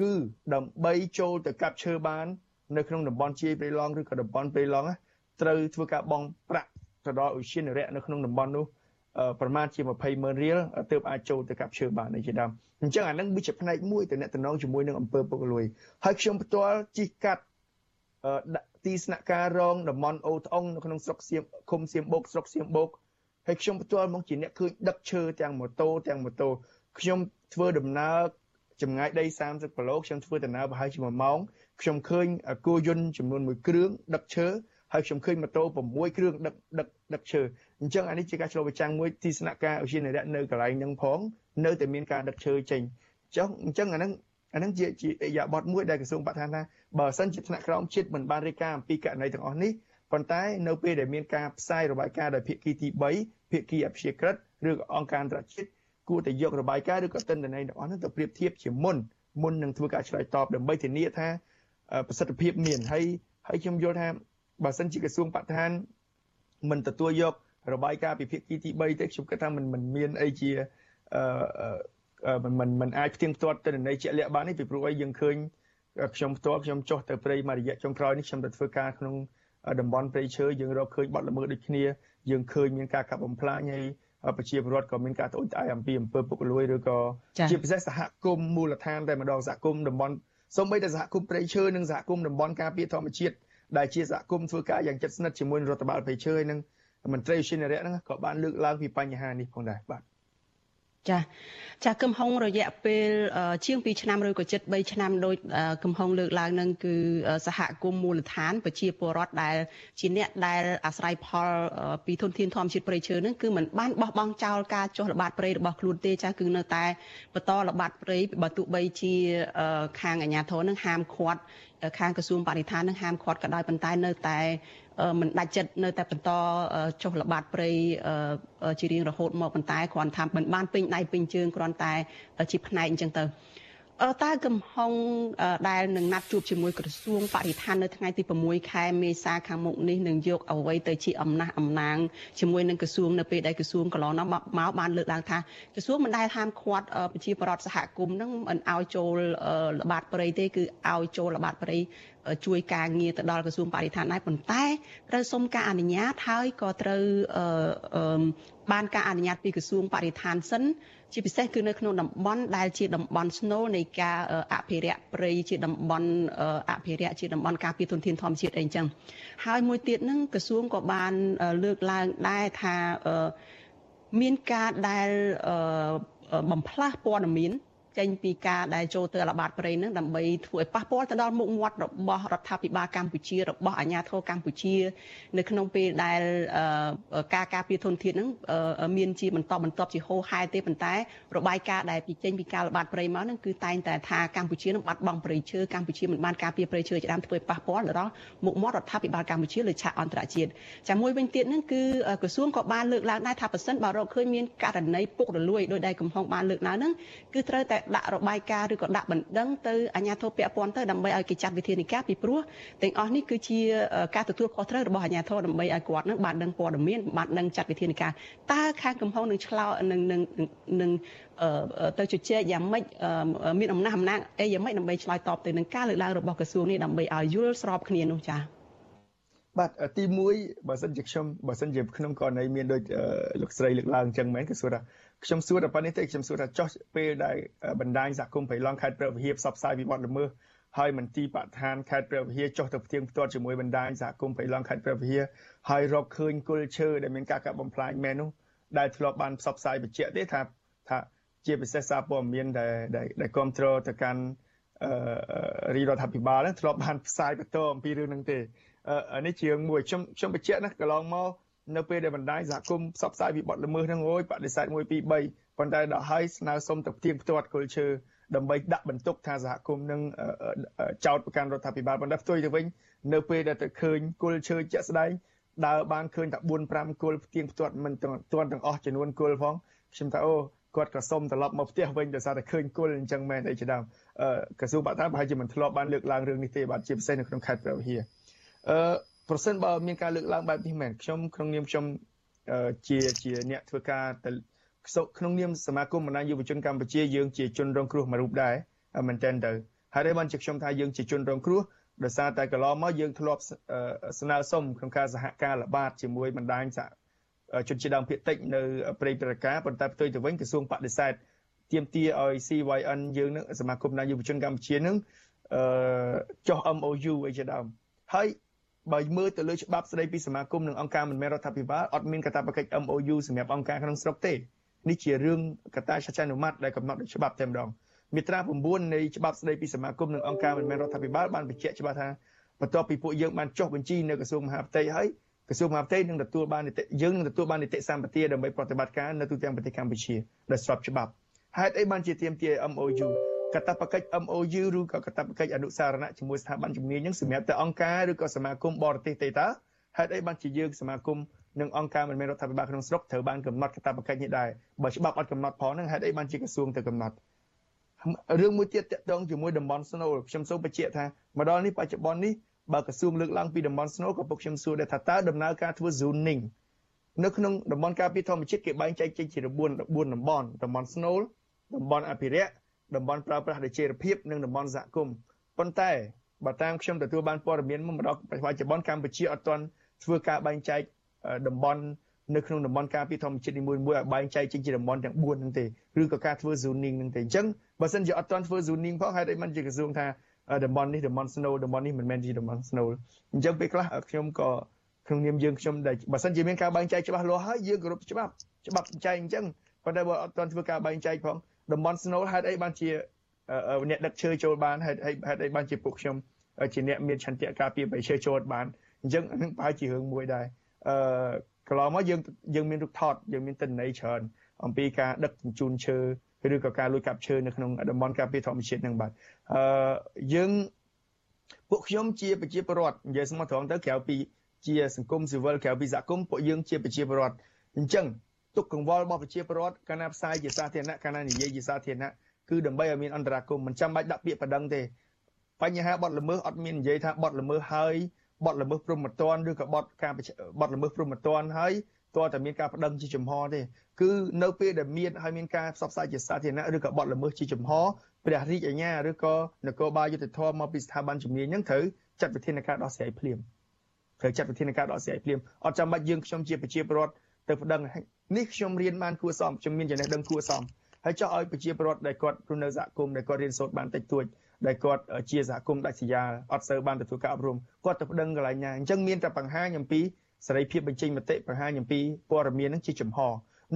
គឺដើម្បីចូលទៅកាប់ឈើបាន នៅក្នុងតំបន់ជាយព្រៃឡង់ឬក៏តំបន់ព្រៃឡង់ ត្រូវធ្វើការបង់ប្រាក់ទៅដល់ឧស្សាហរៈនៅក្នុងតំបន់នោះប្រមាណជា20ម៉ឺនរៀលទើបអាចចូលទៅកាប់ឈើបាននេះជាដើមអញ្ចឹងអានឹងវាជាផ្នែកមួយទៅអ្នកតំណងជាមួយនឹងអង្គើពុកលួយហើយខ្ញុំផ្ទាល់ជិះកាត់ទីស្នាក់ការរងតំបន់អូត្អុងនៅក្នុងស្រុកសៀមឃុំសៀមបូកស្រុកសៀមបូកហើយខ្ញុំផ្ទាល់មកជាអ្នកឃើញដឹកឈើទាំងម៉ូតូទាំងម៉ូតូខ្ញុំធ្វើដំណើរចម្ងាយដី30គីឡូខ្ញុំធ្វើដំណើរប្រហែលជា1ម៉ោងខ្ញុំឃើញគោយន្តចំនួន1គ្រឿងដឹកឈើ ហើយខ្ញុំឃើញម៉ូតូ6គ្រឿងដឹកដឹកដឹកឈើអញ្ចឹងអានេះជាការឆ្លុះបញ្ចាំងមួយទីស្នាក់ការឧស្សាហនរៈនៅកន្លែងហ្នឹងផងនៅតែមានការដឹកឈើចេញចុះអញ្ចឹងអាហ្នឹងអាហ្នឹងជាជាអយាប័តមួយដែលក្រសួងបរិស្ថានថាបើសិនជាថ្នាក់ក្រោមជាតិមិនបានរាយការណ៍អំពីករណីទាំងអស់នេះប៉ុន្តែនៅពេលដែលមានការផ្សាយរបាយការណ៍ដោយភាគីទី3ភាគីអព្យាក្រឹតឬក៏អង្គការអន្តរជាតិគួរតែយករបាយការណ៍ឬក៏ទិន្នន័យទាំងអស់នោះទៅប្រៀបធៀបជាមុនមុននឹងធ្វើការឆ្លើយតបដើម្បីធានាថាប្រសិទ្ធភាពមានហើយហើយខ្ញុំយល់ថា បើសិនជាក្រសួងបរិស្ថានមិនទទួលយករបាយការណ៍ពីភាគីទី3ទេខ្ញុំគិតថាมันមិនមានអីជាអឺមិនមិនមិនអាចផ្ទៀងផ្ទាត់ទៅន័យជាក់លាក់បានទេពីព្រោះអីយើងឃើញខ្ញុំផ្ទាល់ខ្ញុំចុះទៅព្រៃមួយរយៈចុងក្រោយនេះខ្ញុំទៅធ្វើការក្នុងតំបន់ព្រៃឈើយើងរកឃើញបាត់ល្មើសដូចគ្នាយើងឃើញមានការកាប់បំផ្លាញហើយប្រជាពលរដ្ឋក៏មានការត្អូញត្អែអំពីអំពើពុករលួយឬក៏ជាពិសេសសហគមន៍មូលដ្ឋានតែម្ដងសហគមន៍តំបន់សូម្បីតែសហគមន៍ព្រៃឈើនិងសហគមន៍តំបន់ការពារធម្មជាតិ ដែលជាសហគមន៍ធ្វើការយ៉ាងជិតស្និទ្ធជាមួយរដ្ឋបាលព្រៃឈើនឹងមន្ត្រីឧស្សាហនរៈហ្នឹងក៏បានលើកឡើងពីបញ្ហានេះផងដែរបាទ ចាចាគឹមហុងរយៈពេលជាង2ឆ្នាំឬក៏ជិត3ឆ្នាំដោយគឹមហុងលើកឡើងនឹងគឺសហគមន៍មូលដ្ឋានប្រជាពលរដ្ឋដែលជាអ្នកដែលអាស្រ័យផលពីធនធានធម្មជាតិព្រៃឈើនឹងគឺมันបានបោះបង់ចោលការចុះល្បាតព្រៃរបស់ខ្លួនទេចាគឺនៅតែបន្តល្បាតព្រៃបើទោះបីជាខាងអាជ្ញាធរនឹងហាមឃាត់ខាងក្រសួងបរិស្ថាននឹងហាមឃាត់ក៏ដោយប៉ុន្តែនៅតែ មិនដាច់ចិត្តនៅតែបន្តចុះល្បាតព្រៃជារៀងរហូតមកប៉ុន្តែគ្រាន់ថាមិនបានពេញដៃពេញជើងគ្រាន់តែជាផ្នែកអញ្ចឹងទៅ តើកំហុងដែលនឹងណាត់ជួបជាមួយក្រសួងបរិស្ថាននៅថ្ងៃទី6ខែមេសាខាងមុខនេះនឹងយកអ្វីទៅជាអំណះអំណាងជាមួយនឹងក្រសួងនៅពេលដែលក្រសួងកន្លងនោះមកបានលើកឡើងថាក្រសួងមិនដែលហាមឃាត់ប្រជាពលរដ្ឋសហគមន៍នឹងមិនឲ្យចូលល្បាតព្រៃទេគឺឲ្យចូលល្បាតព្រៃជួយការងារទៅដល់ក្រសួងបរិស្ថានដែរប៉ុន្តែត្រូវសុំការអនុញ្ញាតហើយក៏ត្រូវបានការអនុញ្ញាតពីក្រសួងបរិស្ថានសិន ជាពិសេសគឺនៅក្នុងតំបន់ដែលជាតំបន់ស្នូលនៃការអភិរក្សព្រៃជាតំបន់អភិរក្សជាតំបន់ការពារធនធានធម្មជាតិអីចឹងហើយមួយទៀតហ្នឹងក្រសួងក៏បានលើកឡើងដែរថាមានការដែលបំផ្លាស់ព័ត៌មាន ចេញពីការដែលចូលទៅល្បាតព្រៃនឹងដើម្បីធ្វើឲ្យប៉ះពាល់ទៅដល់មុខមាត់របស់រដ្ឋាភិបាលកម្ពុជារបស់អាជ្ញាធរកម្ពុជា នៅក្នុងពេលដែលការការពារធនធាននឹងមានជាបន្តបន្ទាប់ជាហូរហែទេប៉ុន្តែរបាយការណ៍ដែលពីចេញពីការល្បាតព្រៃមកនឹងគឺតែងតែថាកម្ពុជានឹងបាត់បង់ព្រៃឈើកម្ពុជាមិនបានការពារព្រៃឈើជាដើមធ្វើឲ្យប៉ះពាល់ទៅដល់មុខមាត់រដ្ឋាភិបាលកម្ពុជាលើឆាកអន្តរជាតិចាំមួយវិញទៀតនឹងគឺក្រសួងក៏បានលើកឡើងដែរថាប៉ះសិនបើរកឃើញមានករណីពុករលួយដោយដែលកំហុងបានលើកឡើងនឹងគឺត្រូវតែដាក់របាយការណ៍ឬក៏ដាក់បណ្ដឹងទៅអាជ្ញាធរពាក់ព័ន្ធទៅដើម្បីឲ្យគេចាត់វិធានការពីព្រោះទាំងអស់នេះគឺជាការទទួលខុសត្រូវរបស់អាជ្ញាធរដើម្បីឲ្យគាត់នឹងបានដឹងព័ត៌មានបានដឹងចាត់វិធានការតើខាងកំហុងនឹងឆ្លោនឹងនឹងនឹងទៅជជែកយ៉ាងម៉េចមានអំណះអំណាងអីយ៉ាងម៉េចដើម្បីឆ្លើយតបទៅនឹងការលើកឡើងរបស់ក្រសួងនេះដើម្បីឲ្យយល់ស្របគ្នានោះចា៎បាទទី1បើសិនជាខ្ញុំបើសិនជាក្នុងករណីមានដូចលោកស្រីលើកឡើងអញ្ចឹងមែនគឺសួរថា ខ្ញុំសួរតែប៉ុណ្្នេះទេខ្ញុំសួរថាចោះពេលដែលបណ្ដាញសហគមន៍បៃឡង់ខេត្តព្រះវិហារផ្សព្វផ្សាយពីបទល្មើសហើយមន្ទីរបរិស្ថានខេត្តព្រះវិហារចុះទៅផ្ទៀងផ្ទាត់ជាមួយបណ្ដាញសហគមន៍បៃឡង់ខេត្តព្រះវិហារហើយរកឃើញគល់ឈើដែលមានការកាប់បំផ្លាញមែននោះដែលធ្លាប់បានផ្សព្វផ្សាយបញ្ជាក់ទេថាថាជាពិសេសសារព័ត៌មានដែលដែលគ្រប់គ្រងទៅកាន់អឺរីរដ្ឋាភិបាលហ្នឹងធ្លាប់បានផ្សាយបន្តអំពីរឿងហ្នឹងទេអានេះជារឿងមួយខ្ញុំខ្ញុំបញ្ជាក់ណាកន្លងមក នៅពេលដែលបណ្ដាញសហគមន៍ផ្សព្វផ្សាយពីបទល្មើសហ្នឹងអូយបដិសេធ1 2 3ប៉ុន្តែដល់ហើយស្នើសុំទៅផ្ទៀងផ្ទាត់គល់ឈើដើម្បីដាក់បន្ទុកថាសហគមន៍នឹងចោតប្រកាន់រដ្ឋាភិបាលប៉ុន្តែផ្ទុយទៅវិញនៅពេលដែលទៅឃើញគល់ឈើជាក់ស្ដែងដើរបានឃើញតែ4 5គល់ផ្ទៀងផ្ទាត់មិនទាន់ទាំងអស់ចំនួនគល់ផងខ្ញុំថាអូគាត់ក៏សុំត្រឡប់មកផ្ទះវិញដោយសារតែឃើញគល់អញ្ចឹងមែនអីជាដើមក្រសួងបរិស្ថានប្រហែលជាមិនធ្លាប់បានលើកឡើងរឿងនេះទេបាទជាពិសេសនៅក្នុងខេត្តព្រះវិហារអឺ ប្រសិនបើមានការលើកឡើងបែបនេះមែនខ្ញុំក្នុងនាមខ្ញុំជាជាអ្នកធ្វើការទៅក្នុងនាមសមាគមបណ្ដាញយុវជនកម្ពុជាយើងជាជនរងគ្រោះមួយរូបដែរមែនទែនទៅហើយបានជាខ្ញុំថាយើងជាជនរងគ្រោះដោយសារតែកន្លងមកយើងធ្លាប់ស្នើសុំក្នុងការសហការល្បាតជាមួយបណ្ដាញសហជនជាតិដើមភាគតិចនៅព្រៃប្រការប៉ុន្តែផ្ទុយទៅវិញក្រសួងបដិសេធទាមទារឲ្យ CYN យើងនឹងសមាគមណាយុវជនកម្ពុជានឹងអឺចុះ MOU អីជាដើមហើយ បើមើលទៅលើច្បាប់ស្តីពីសមាគមនិងអង្គការមិនមែនរដ្ឋាភិបាលអត់មានកាតព្វកិច្ច MOU សម្រាប់អង្គការក្នុងស្រុកទេនេះជារឿងកតាចចានុម័តដែលកំណត់ដោយច្បាប់តែម្ដងមាត្រា9នៃច្បាប់ស្តីពីសមាគមនិងអង្គការមិនមែនរដ្ឋាភិបាលបានបញ្ជាក់ច្បាស់ថាបន្ទាប់ពីពួកយើងបានចុះបញ្ជីនៅក្រសួងមហាផ្ទៃហើយក្រសួងមហាផ្ទៃនឹងទទួលបាននីតិយើងនឹងទទួលបាននីតិសម្បទាដើម្បីប្រតិបត្តិការនៅទូទាំងប្រទេសកម្ពុជាដែលស្របច្បាប់ហេតុអីបានជាទាមទារ MOU កតបកិច្ច MOU ឬក៏កតបកិច្ចអនុសារណៈជាមួយស្ថាប័នជំនាញនឹងសម្រាប់តែអង្គការឬក៏សមាគមបរទេសទេតាហេតុអីបានជាយើងសមាគមនិងអង្គការមិនមែនរដ្ឋាភិបាលក្នុងស្រុកត្រូវបានកំណត់កតបកិច្ចនេះដែរបើច្បាប់អត់កំណត់ផងហ្នឹងហេតុអីបានជាក្រសួងទៅកំណត់រឿងមួយទៀតតកតងជាមួយតំបន់ស្នូលខ្ញុំសូមបញ្ជាក់ថាមកដល់នេះបច្ចុប្បន្ននេះបើក្រសួងលើកឡើងពីតំបន់ស្នូលក៏ពុកខ្ញុំសួរដែរថាតើដំណើរការធ្វើ zoning នៅក្នុងតំបន់ការពារធម្មជាតិគេបែងចែកចេញជា4 4តំបន់តំបន់ស្នូលតំបន់អភិរក្ស តំបន់ប្រើប្រាស់ដោយជារភាពនិងតំបន់សហគមន៍ប៉ុន្តែបើតាមខ្ញុំទទួលបានព័ត៌មានមកដល់បច្ចុប្បន្នកម្ពុជាអត់ទាន់ធ្វើការបែងចែកតំបន់នៅក្នុងតំបន់ការពារធម្មជាតិនីមួយៗឲ្យបែងចែកចេញជាតំបន់ទាំង4ហ្នឹងទេឬក៏ការធ្វើ zoning ហ្នឹងទេអញ្ចឹងបើសិនជាអត់ទាន់ធ្វើ zoning ផងហេតុអីមិនជាក្រសួងថាតំបន់នេះតំបន់ snow តំបន់នេះមិនមែនជាតំបន់ snow អញ្ចឹងពេលខ្លះខ្ញុំក៏ក្នុងនាមយើងខ្ញុំដែលបើសិនជាមានការបែងចែកច្បាស់លាស់ហើយយើងគោរពច្បាប់ច្បាប់ចែកអញ្ចឹងប៉ុន្តែបើអត់ទាន់ធ្វើការបែងចែកផង តំបន់ snow ហេតុអីបានជាអ្នកដឹកឈើចូលបានហេតុហេតុអីបានជាពួកខ្ញុំជាអ្នកមានឆន្ទៈការពារបៃឈើចូលបានអញ្ចឹងនឹងប្រហែលជារឿងមួយដែរអឺកន្លងមកយើងយើងមានរូបថតយើងមានទិន្នន័យច្រើនអំពីការដឹកជញ្ជូនឈើឬក៏ការលួចកាប់ឈើនៅក្នុងតំបន់ការពារធម្មជាតិនឹងបាទអឺយើងពួកខ្ញុំជាប្រជាពលរដ្ឋនិយាយស្មោះត្រង់ទៅក្រៅពីជាសង្គមស៊ីវិលក្រៅពីសហគមន៍ពួកយើងជាប្រជាពលរដ្ឋអញ្ចឹង ទុកកង្វល់របស់ប្រជាពលរដ្ឋកាលណាផ្សាយជាសាធារណៈកាលណានិយាយជាសាធារណៈគឺដើម្បីឲ្យមានអន្តរាគមមិនចាំបាច់ដាក់ពាក្យបណ្ដឹងទេបញ្ហាបទល្មើសអត់មាននិយាយថាបទល្មើសហើយបទល្មើសព្រហ្មទណ្ឌឬក៏បទការបទល្មើសព្រហ្មទណ្ឌហើយតើតែមានការប្តឹងជាចំហទេគឺនៅពេលដែលមានហើយមានការផ្សព្វផ្សាយជាសាធារណៈឬក៏បទល្មើសជាចំហព្រះរាជអាជ្ញាឬក៏នគរបាលយុតិធធម៌មកពីស្ថាប័នជំនាញហ្នឹងត្រូវចាត់វិធានការដោះស្រាយភ្លាមត្រូវចាត់វិធានការដោះស្រាយភ្លាមអត់ចាំបាច់យើងខ្ញុំជាប្រជាពលរដ្ឋទៅប្តឹង នេះខ្ញុំរៀនបានគួរសមខ្ញុំមានចំណេះដឹងគួរសមហើយចោះឲ្យប្រជាពលរដ្ឋដែលគាត់រស់នៅសហគមន៍ដែលគាត់រៀនសូត្របានតិចតួចដែលគាត់ជាសហគមន៍ដាច់ស្រយាលអត់សូវបានទទួលការអប់រំគាត់ទៅប្តឹងកន្លែងណាអញ្ចឹងមានតែបង្ហាញអំពីសេរីភាពបញ្ចេញមតិបង្ហាញអំពីព័ត៌មាននឹងជាចំហ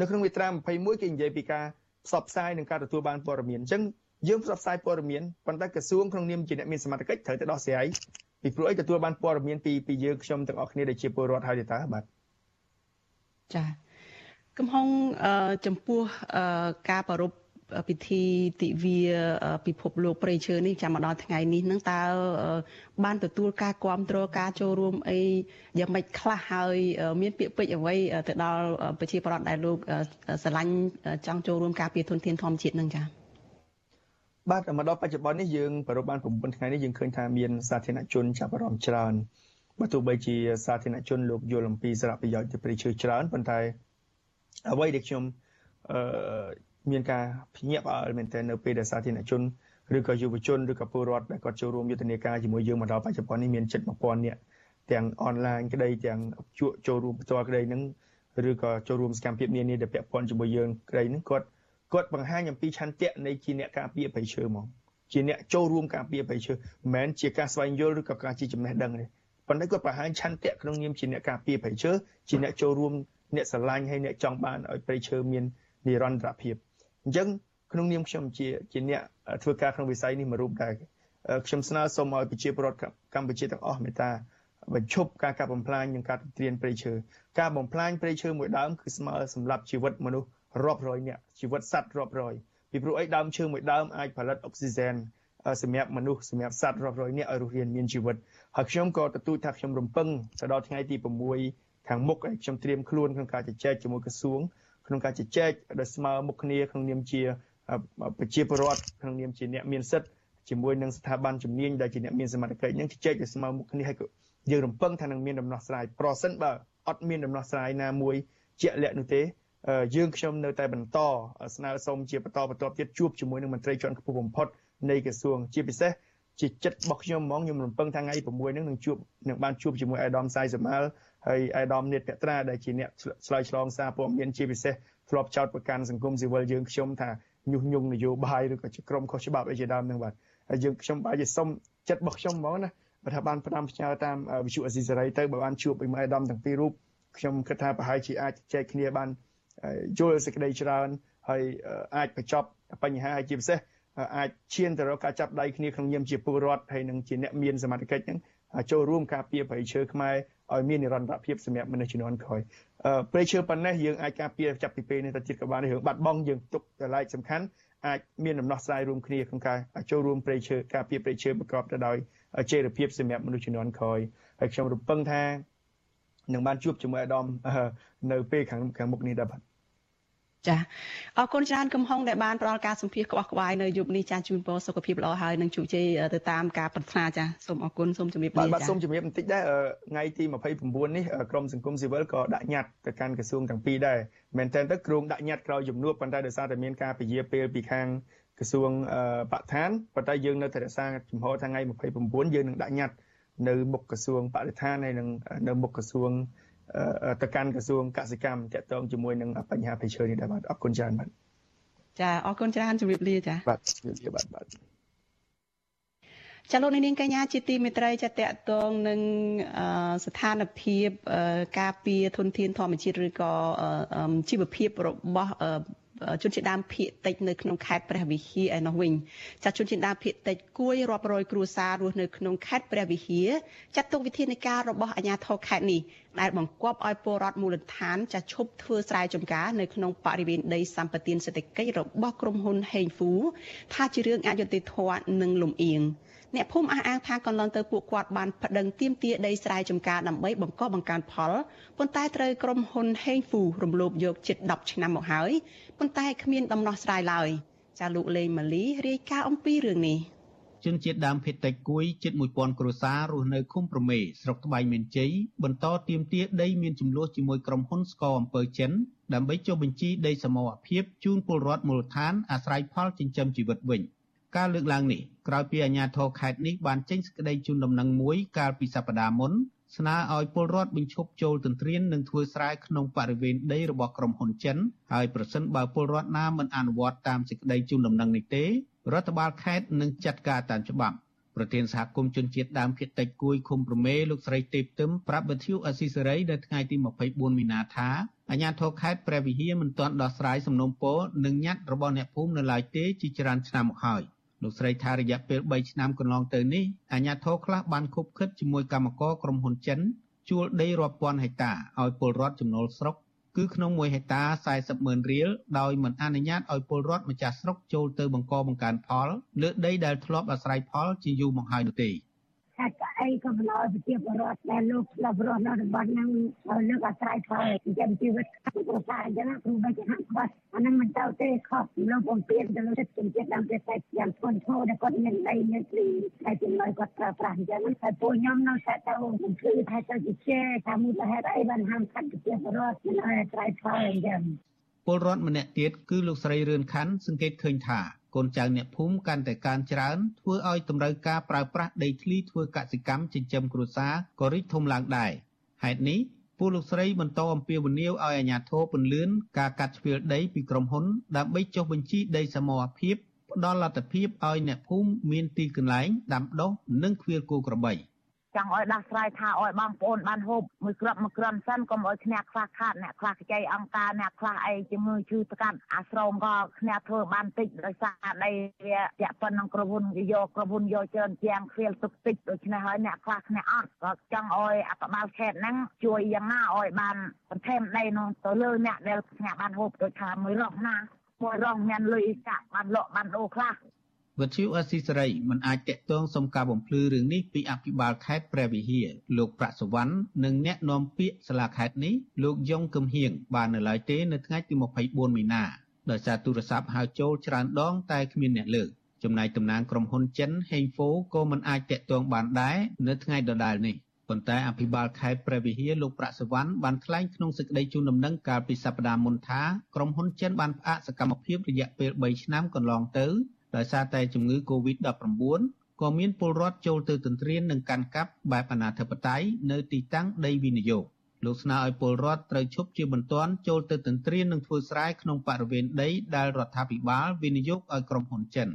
នៅក្នុងមាត្រា21គេនិយាយពីការផ្សព្វផ្សាយនិងការទទួលបានព័ត៌មានអញ្ចឹងយើងផ្សព្វផ្សាយព័ត៌មានប៉ុន្តែក្រសួងក្នុងនាមជាអ្នកមានសមត្ថកិច្ចត្រូវតែដោះស្រាយពីព្រោះអីទទួលបានព័ត៌មានពីពីយើងខ្ញុំទាំងអស់គ្នាដែលជាពលរដ្ឋហើយទេតើបាទចា កំហុងចំពោះការប្រពពិធីទិវាពិភពលោកព្រៃឈើនេះចាំមកដល់ថ្ងៃនេះនឹងតើបានទទួលការគ្រប់គ្រងការចូលរួមអីយ៉ាងម៉េចខ្លះហើយមានពាក្យពេចន៍អ្វីទៅដល់ប្រជាពលរដ្ឋដែលលោកស្រឡាញ់ចង់ចូលរួមការពារធនធានធម្មជាតិនឹងចា៎បាទមកដល់បច្ចុប្បន្ននេះយើងប្រពបាន9ថ្ងៃនេះយើងឃើញថាមានសាធារណជនចាប់អារម្មណ៍ច្រើនបើទោះបីជាសាធារណជនលោកយល់អំពីសារៈប្រយោជន៍ទៅព្រៃឈើច្រើនប៉ុន្តែ អ្វីដែលខ្ញុំអឺមានការភ្ញាក់ផ្អើលមែនទែននៅពេលដែលសាធារណជនឬក៏យុវជនឬក៏ពលរដ្ឋដែលគាត់ចូលរួមយុទ្ធនាការជាមួយយើងមកដល់បច្ចុប្បន្ននេះមានជិត1000នាក់ទាំងអនឡាញក្តីទាំងជួចូលរួមផ្ទាល់ក្តីនឹងឬក៏ចូលរួមសកម្មភាពនានាដែលពាក់ព័ន្ធជាមួយយើងក្តីនឹងគាត់គាត់បង្ហាញអំពីឆន្ទៈនៃជាអ្នកការពារប្រៃឈើហ្មងជាអ្នកចូលរួមការពារប្រៃឈើមិនមែនជាការស្វែងយល់ឬក៏ការជាចំណេះដឹងទេប៉ុន្តែគាត់បង្ហាញឆន្ទៈក្នុងនាមជាអ្នកការពារប្រៃឈើជាអ្នកចូលរួម អ្នកស្រឡាញ់ហើយអ្នកចង់បានឲ្យប្រៃឈើមាននិរន្តរភាពអញ្ចឹងក្នុងនាមខ្ញុំជាជាអ្នកធ្វើការក្នុងវិស័យនេះមួយរូបដែរខ្ញុំស្នើសុំឲ្យប្រជាពលរដ្ឋកម្ពុជាទាំងអស់មេត្តាបញ្ឈប់ការកាប់បំផ្លាញនិងការទន្ទ្រានព្រៃឈើការបំផ្លាញព្រៃឈើមួយដើមគឺស្មើសម្រាប់ជីវិតមនុស្សរាប់រយនាក់ជីវិតសត្វរាប់រយពីព្រោះអីដើមឈើមួយដើមអាចផលិតអុកស៊ីហ្សែនសម្រាប់មនុស្សសម្រាប់សត្វរាប់រយនាក់ឲ្យរស់រានមានជីវិតហើយខ្ញុំក៏ទទូចថាខ្ញុំរំពឹងទៅដល់ថ្ងៃទី6 ខាងមុខឲ្យខ្ញុំត្រៀមខ្លួនក្នុងការជជែកជាមួយក្រសួងក្នុងការជជែកដោយស្មើមុខគ្នាក្នុងនាមជាប្រជាពលរដ្ឋក្នុងនាមជាអ្នកមានសិទ្ធិជាមួយនឹងស្ថាប័នជំនាញដែលជាអ្នកមានសមត្ថកិច្ចនឹងជជែកដោយស្មើមុខគ្នាហើយយើងរំពឹងថានឹងមានដំណោះស្រាយប្រសិនបើអត់មានដំណោះស្រាយណាមួយជាក់លាក់នោះទេយើងខ្ញុំនៅតែបន្តស្នើសុំជាបន្តបន្ទាប់ទៀតជួបជាមួយនឹងមន្ត្រីជាន់ខ្ពស់បំផុតនៃក្រសួងជាពិសេសជាចិត្តរបស់ខ្ញុំហ្មងខ្ញុំរំពឹងថាថ្ងៃ6ហ្នឹងនឹងជួបនឹងបានជួបជាមួយអាដាមសៃសម៉ាល់ ហើយអាដាមនេតកត្រាដែលជាអ្នកឆ្លើយឆ្លងសារព័ត៌មានជាពិសេសធ្លាប់ចោទប្រកាន់សង្គមស៊ីវិលយើងខ្ញុំថាញុះញង់នយោបាយឬក៏ជាក្រុមខុសច្បាប់អីជាដើមហ្នឹងបាទហើយយើងខ្ញុំបាទជាសុំចិត្តរបស់ខ្ញុំហ្មងណាបើថាបានផ្ដាំផ្ញើតាមវិទ្យុអេស៊ីសេរីទៅបើបានជួបជាមួយអាដាមទាំងពីររូបខ្ញុំគិតថាប្រហែលជាអាចចែកគ្នាបានយល់សេចក្តីច្រើនហើយអាចបញ្ចប់បញ្ហាជាពិសេសអាចឈានទៅរកការចាប់ដៃគ្នាក្នុងនាមជាពលរដ្ឋហើយនឹងជាអ្នកមានសមត្ថកិច្ចហ្នឹងចូលរួមការពារប្រៃឈើខ្មែរ ឲ្យមាននិរន្តរភាពសម្រាប់មនុស្សជំនាន់ក្រោយប្រៃឈើប៉ុណ្ណេះយើងអាចការពារចាប់ពីពេលនេះទៅទៀតក៏បានរឿងបាត់បង់យើងទុកតម្លៃសំខាន់អាចមានដំណោះស្រាយរួមគ្នាក្នុងការចូលរួមប្រៃឈើការពារប្រៃឈើប្រកបទៅដោយចីរភាពសម្រាប់មនុស្សជំនាន់ក្រោយហើយខ្ញុំរំពឹងថានឹងបានជួបជាមួយអាដាមនៅពេលខាងខាងមុខនេះដែរបាទ ចាអរគុណច្រើនកំហុងដែលបានផ្ដល់ការសម្ភាសក្បោះក្បាយនៅយប់នេះចាជូនពរសុខភាពល្អហើយនឹងជោគជ័យទៅតាមការប្រាថ្នាចាសូមអរគុណសូមជម្រាបលាចាបាទសូមជម្រាបបន្តិចដែរថ្ងៃទី29នេះក្រមសង្គមស៊ីវិលក៏ដាក់ញត្តិទៅកាន់ក្រសួងទាំងពីរដែរមែនតើទៅគ្រោងដាក់ញត្តិក្រោយជំនួបប៉ុន្តែដោយសារតែមានការពជាពេលពីខាងក្រសួងបរិស្ថានប៉ុន្តែយើងនៅតែរក្សាចំហថ្ងៃ29យើងនឹងដាក់ញត្តិនៅមុខក្រសួងបរិស្ថានហើយនឹងនៅមុខក្រសួង ទៅកាន់ក្រសួងកសិកម្មតាក់ទងជាមួយនឹងបញ្ហាភ័យឈើនេះដែរបាទអរគុណច្រើនបាទចាអរគុណច្រើនជម្រាបលាចាបាទជម្រាបលាបាទបាទចាលោកនាងកញ្ញាជាទីមេត្រីចាតកតងនឹងស្ថានភាពការពារធនធានធម្មជាតិឬក៏ជីវភាពរបស់ ជនជាតិដើមភាគតិចនៅក្នុងខេត្តព្រះវិហារឯនោះវិញចាជនជាតិដើមភាគតិចគួយរាប់រយគ្រួសាររស់នៅក្នុងខេត្តព្រះវិហារចាត់ទុកវិធានការរបស់អាជ្ញាធរខេត្តនេះដែលបង្គាប់ឲ្យពលរដ្ឋមូលដ្ឋានចាឈប់ធ្វើស្រែចម្ការនៅក្នុងបរិវេណដីសម្បត្តិសេដ្ឋកិច្ចរបស់ក្រុមហ៊ុនហេងហ្វូថាជារឿងអយុត្តិធម៌និងលំអៀង អ្នកភូមិអះអាងថាកន្លងទៅពួកគាត់បានប្តឹងទាមទារដីស្រែចម្ការដើម្បីបង្កបង្កើនផលប៉ុន្តែត្រូវក្រុមហ៊ុនហេងហ្វូរំលោភយកជិត10ឆ្នាំមកហើយប៉ុន្តែគ្មានដំណោះស្រាយឡើយចាលោកលេងម៉ាលីរាយការណ៍អំពីរឿងនេះជនជាតិដើមភាគតិចគួយជិត1000គ្រួសាររស់នៅឃុំប្រមេស្រុកត្បៃមានជ័យបន្តទាមទារដីមានចំនួនជាមួយក្រុមហ៊ុនស្កអំពើចិនដើម្បីចុះបញ្ជីដីសមរភាពជូនពលរដ្ឋមូលដ្ឋានអាស្រ័យផលចិញ្ចឹមជីវិតវិញ ការលើកឡើងនេះក្រោយពីអាជ្ញាធរខេត្តនេះបានចេញសេចក្តីជូនដំណឹងមួយកាលពីសប្តាហ៍មុនស្នើឲ្យពលរដ្ឋបញ្ឈប់ចូលទន្ទ្រាននិងធ្វើស្រែក្នុងបរិវេណដីរបស់ក្រុមហ៊ុនចិនហើយប្រសិនបើពលរដ្ឋណាមិនអនុវត្តតាមសេចក្តីជូនដំណឹងនេះទេរដ្ឋបាលខេត្តនឹងចាត់ការតាមច្បាប់ប្រធានសហគមន៍ជនជាតិដើមភាគតិចគួយឃុំប្រមេលោកស្រីទេពទឹមប្រាប់វិទ្យុអស៊ីសេរីនៅថ្ងៃទី24មីនាថាអាជ្ញាធរខេត្តព្រះវិហារមិនទាន់ដោះស្រាយសំណុំពរនិងញត្តិរបស់អ្នកភូមិនៅឡើយទេជាច្រើនឆ្នាំមកហើយ លោកស្រីថារយៈពេល3ឆ្នាំកន្លងទៅនេះអាជ្ញាធរខ្លះបានខុបខិតជាមួយកម្មករក្រុមហ៊ុនចិនជួលដីរាប់ពាន់ហិកតាឲ្យពលរដ្ឋចំណូលស្រុកគឺក្នុង1ហិកតា40ម៉ឺនរៀលដោយមិនអនុញ្ញាតឲ្យពលរដ្ឋម្ចាស់ស្រុកចូលទៅបង្កបង្កើនផលលើដីដែលធ្លាប់អាស្រ័យផលជាយូរមកហើយនោះទេ។ ថាក៏អីក៏មិនឲ្យប្រជាពលរដ្ឋដែលលោកឆ្លប់រស់នៅតំបន់ហ្នឹងលើកអាស្រ័យផលចិញ្ចឹមជីវិតគ្រួសារអញ្ចឹងគ្រូបីជាហាក់បាត់អាហ្នឹងមិនទៅទេខុសលោកបំពេញទៅលើចិត្តជំនឿដើមទេតែយ៉ាងធ្ងន់ធ្ងរដែលគាត់មានដីមានទីតែចំណុយគាត់ប្រើប្រាស់អញ្ចឹងតែពួកខ្ញុំនៅតែទៅមិនគឺថាទៅជាជេថាមូលហេតុអីបានហាមឃាត់ប្រជាពលរដ្ឋមិនឲ្យអាស្រ័យផលអញ្ចឹងពលរដ្ឋម្នាក់ទៀតគឺលោកស្រីរឿនខាន់សង្កេតឃើញថា កូនចៅអ្នកភូមិកាន់តែកើនច្រើនធ្វើឲ្យតម្រូវការប្រើប្រាស់ដីធ្លីធ្វើកសិកម្មចិញ្ចឹមគ្រួសារក៏រីកធំឡើងដែរហេតុនេះពលលោកស្រីបន្តអំពាវនាវឲ្យអាជ្ញាធរពន្លឿនការកាត់ជ្រៀលដីពីក្រុមហ៊ុនដើម្បីចុះបញ្ជីដីសមរភាពផ្ដល់លទ្ធភាពឲ្យអ្នកភូមិមានទីកន្លែងដាំដុះនិងឃ្វាលគោក្របី។ ចង់ឲ្យដោះស្រាយថាឲ្យបងប្អូនបានហូបមួយគ្រាប់មួយគ្រាន់សិនកុំឲ្យគ្នាខ្វះខាតអ្នកខ្លះខ្ចីអង្គការអ្នកខ្លះអីជំងឺឈឺប្រកាន់អាស្រមក៏គ្នាធ្វើបានតិចដោយសារដីវាពាក់ព័ន្ធនឹងក្រុមហ៊ុនយកក្រុមហ៊ុនយកច្រើនជាងខ្វៀលទុកតិចដូច្នេះហើយអ្នកខ្លះគ្នាអត់ក៏ចង់ឲ្យអបបាលខេត្តហ្នឹងជួយយ៉ាងណាឲ្យបានបន្ថែមដីនោះទៅលើអ្នកដែលគ្នាបានហូបដូចថាមួយរងណាមួយរងមានលុយកាក់បានលក់បានដូរខ្លះ វិទ្យុអស៊ីសេរីមិនអាចតាក់ទងសុំការបំភ្លឺរឿងនេះពីអភិបាលខេត្តព្រះវិហារលោកប្រាក់សវណ្ណនិងអ្នកនាំពាក្យសាលាខេត្តនេះលោកយ៉ុងគឹមហៀងបាននៅឡើយទេនៅថ្ងៃទី24មីនាដោយសារទូរស័ព្ទហៅចូលច្រើនដងតែគ្មានអ្នកលើកចំណែកតំណាងក្រុមហ៊ុនចិនហេងហ្វូក៏មិនអាចតាក់ទងបានដែរនៅថ្ងៃដដែលនេះប៉ុន្តែអភិបាលខេត្តព្រះវិហារលោកប្រាក់សវណ្ណបានថ្លែងក្នុងសេចក្តីជូនដំណឹងកាលពីសប្តាហ៍មុនថាក្រុមហ៊ុនចិនបានផ្អាកសកម្មភាពរយៈពេល3ឆ្នាំកន្លងទៅ ដោយសារតែជំងឺ Covid-19 ក៏មានពលរដ្ឋចូលទៅទន្ទ្រាននិងកាន់កាប់បែបអនាធិបតេយ្យនៅទីតាំងដីវិនិយោគលោកស្នើឲ្យពលរដ្ឋត្រូវឈប់ជាបន្ទាន់ចូលទៅទន្ទ្រាននិងធ្វើស្រែក្នុងបរិវេណដីដែលរដ្ឋាភិបាលវិនិយោគឲ្យក្រុមហ៊ុនចិន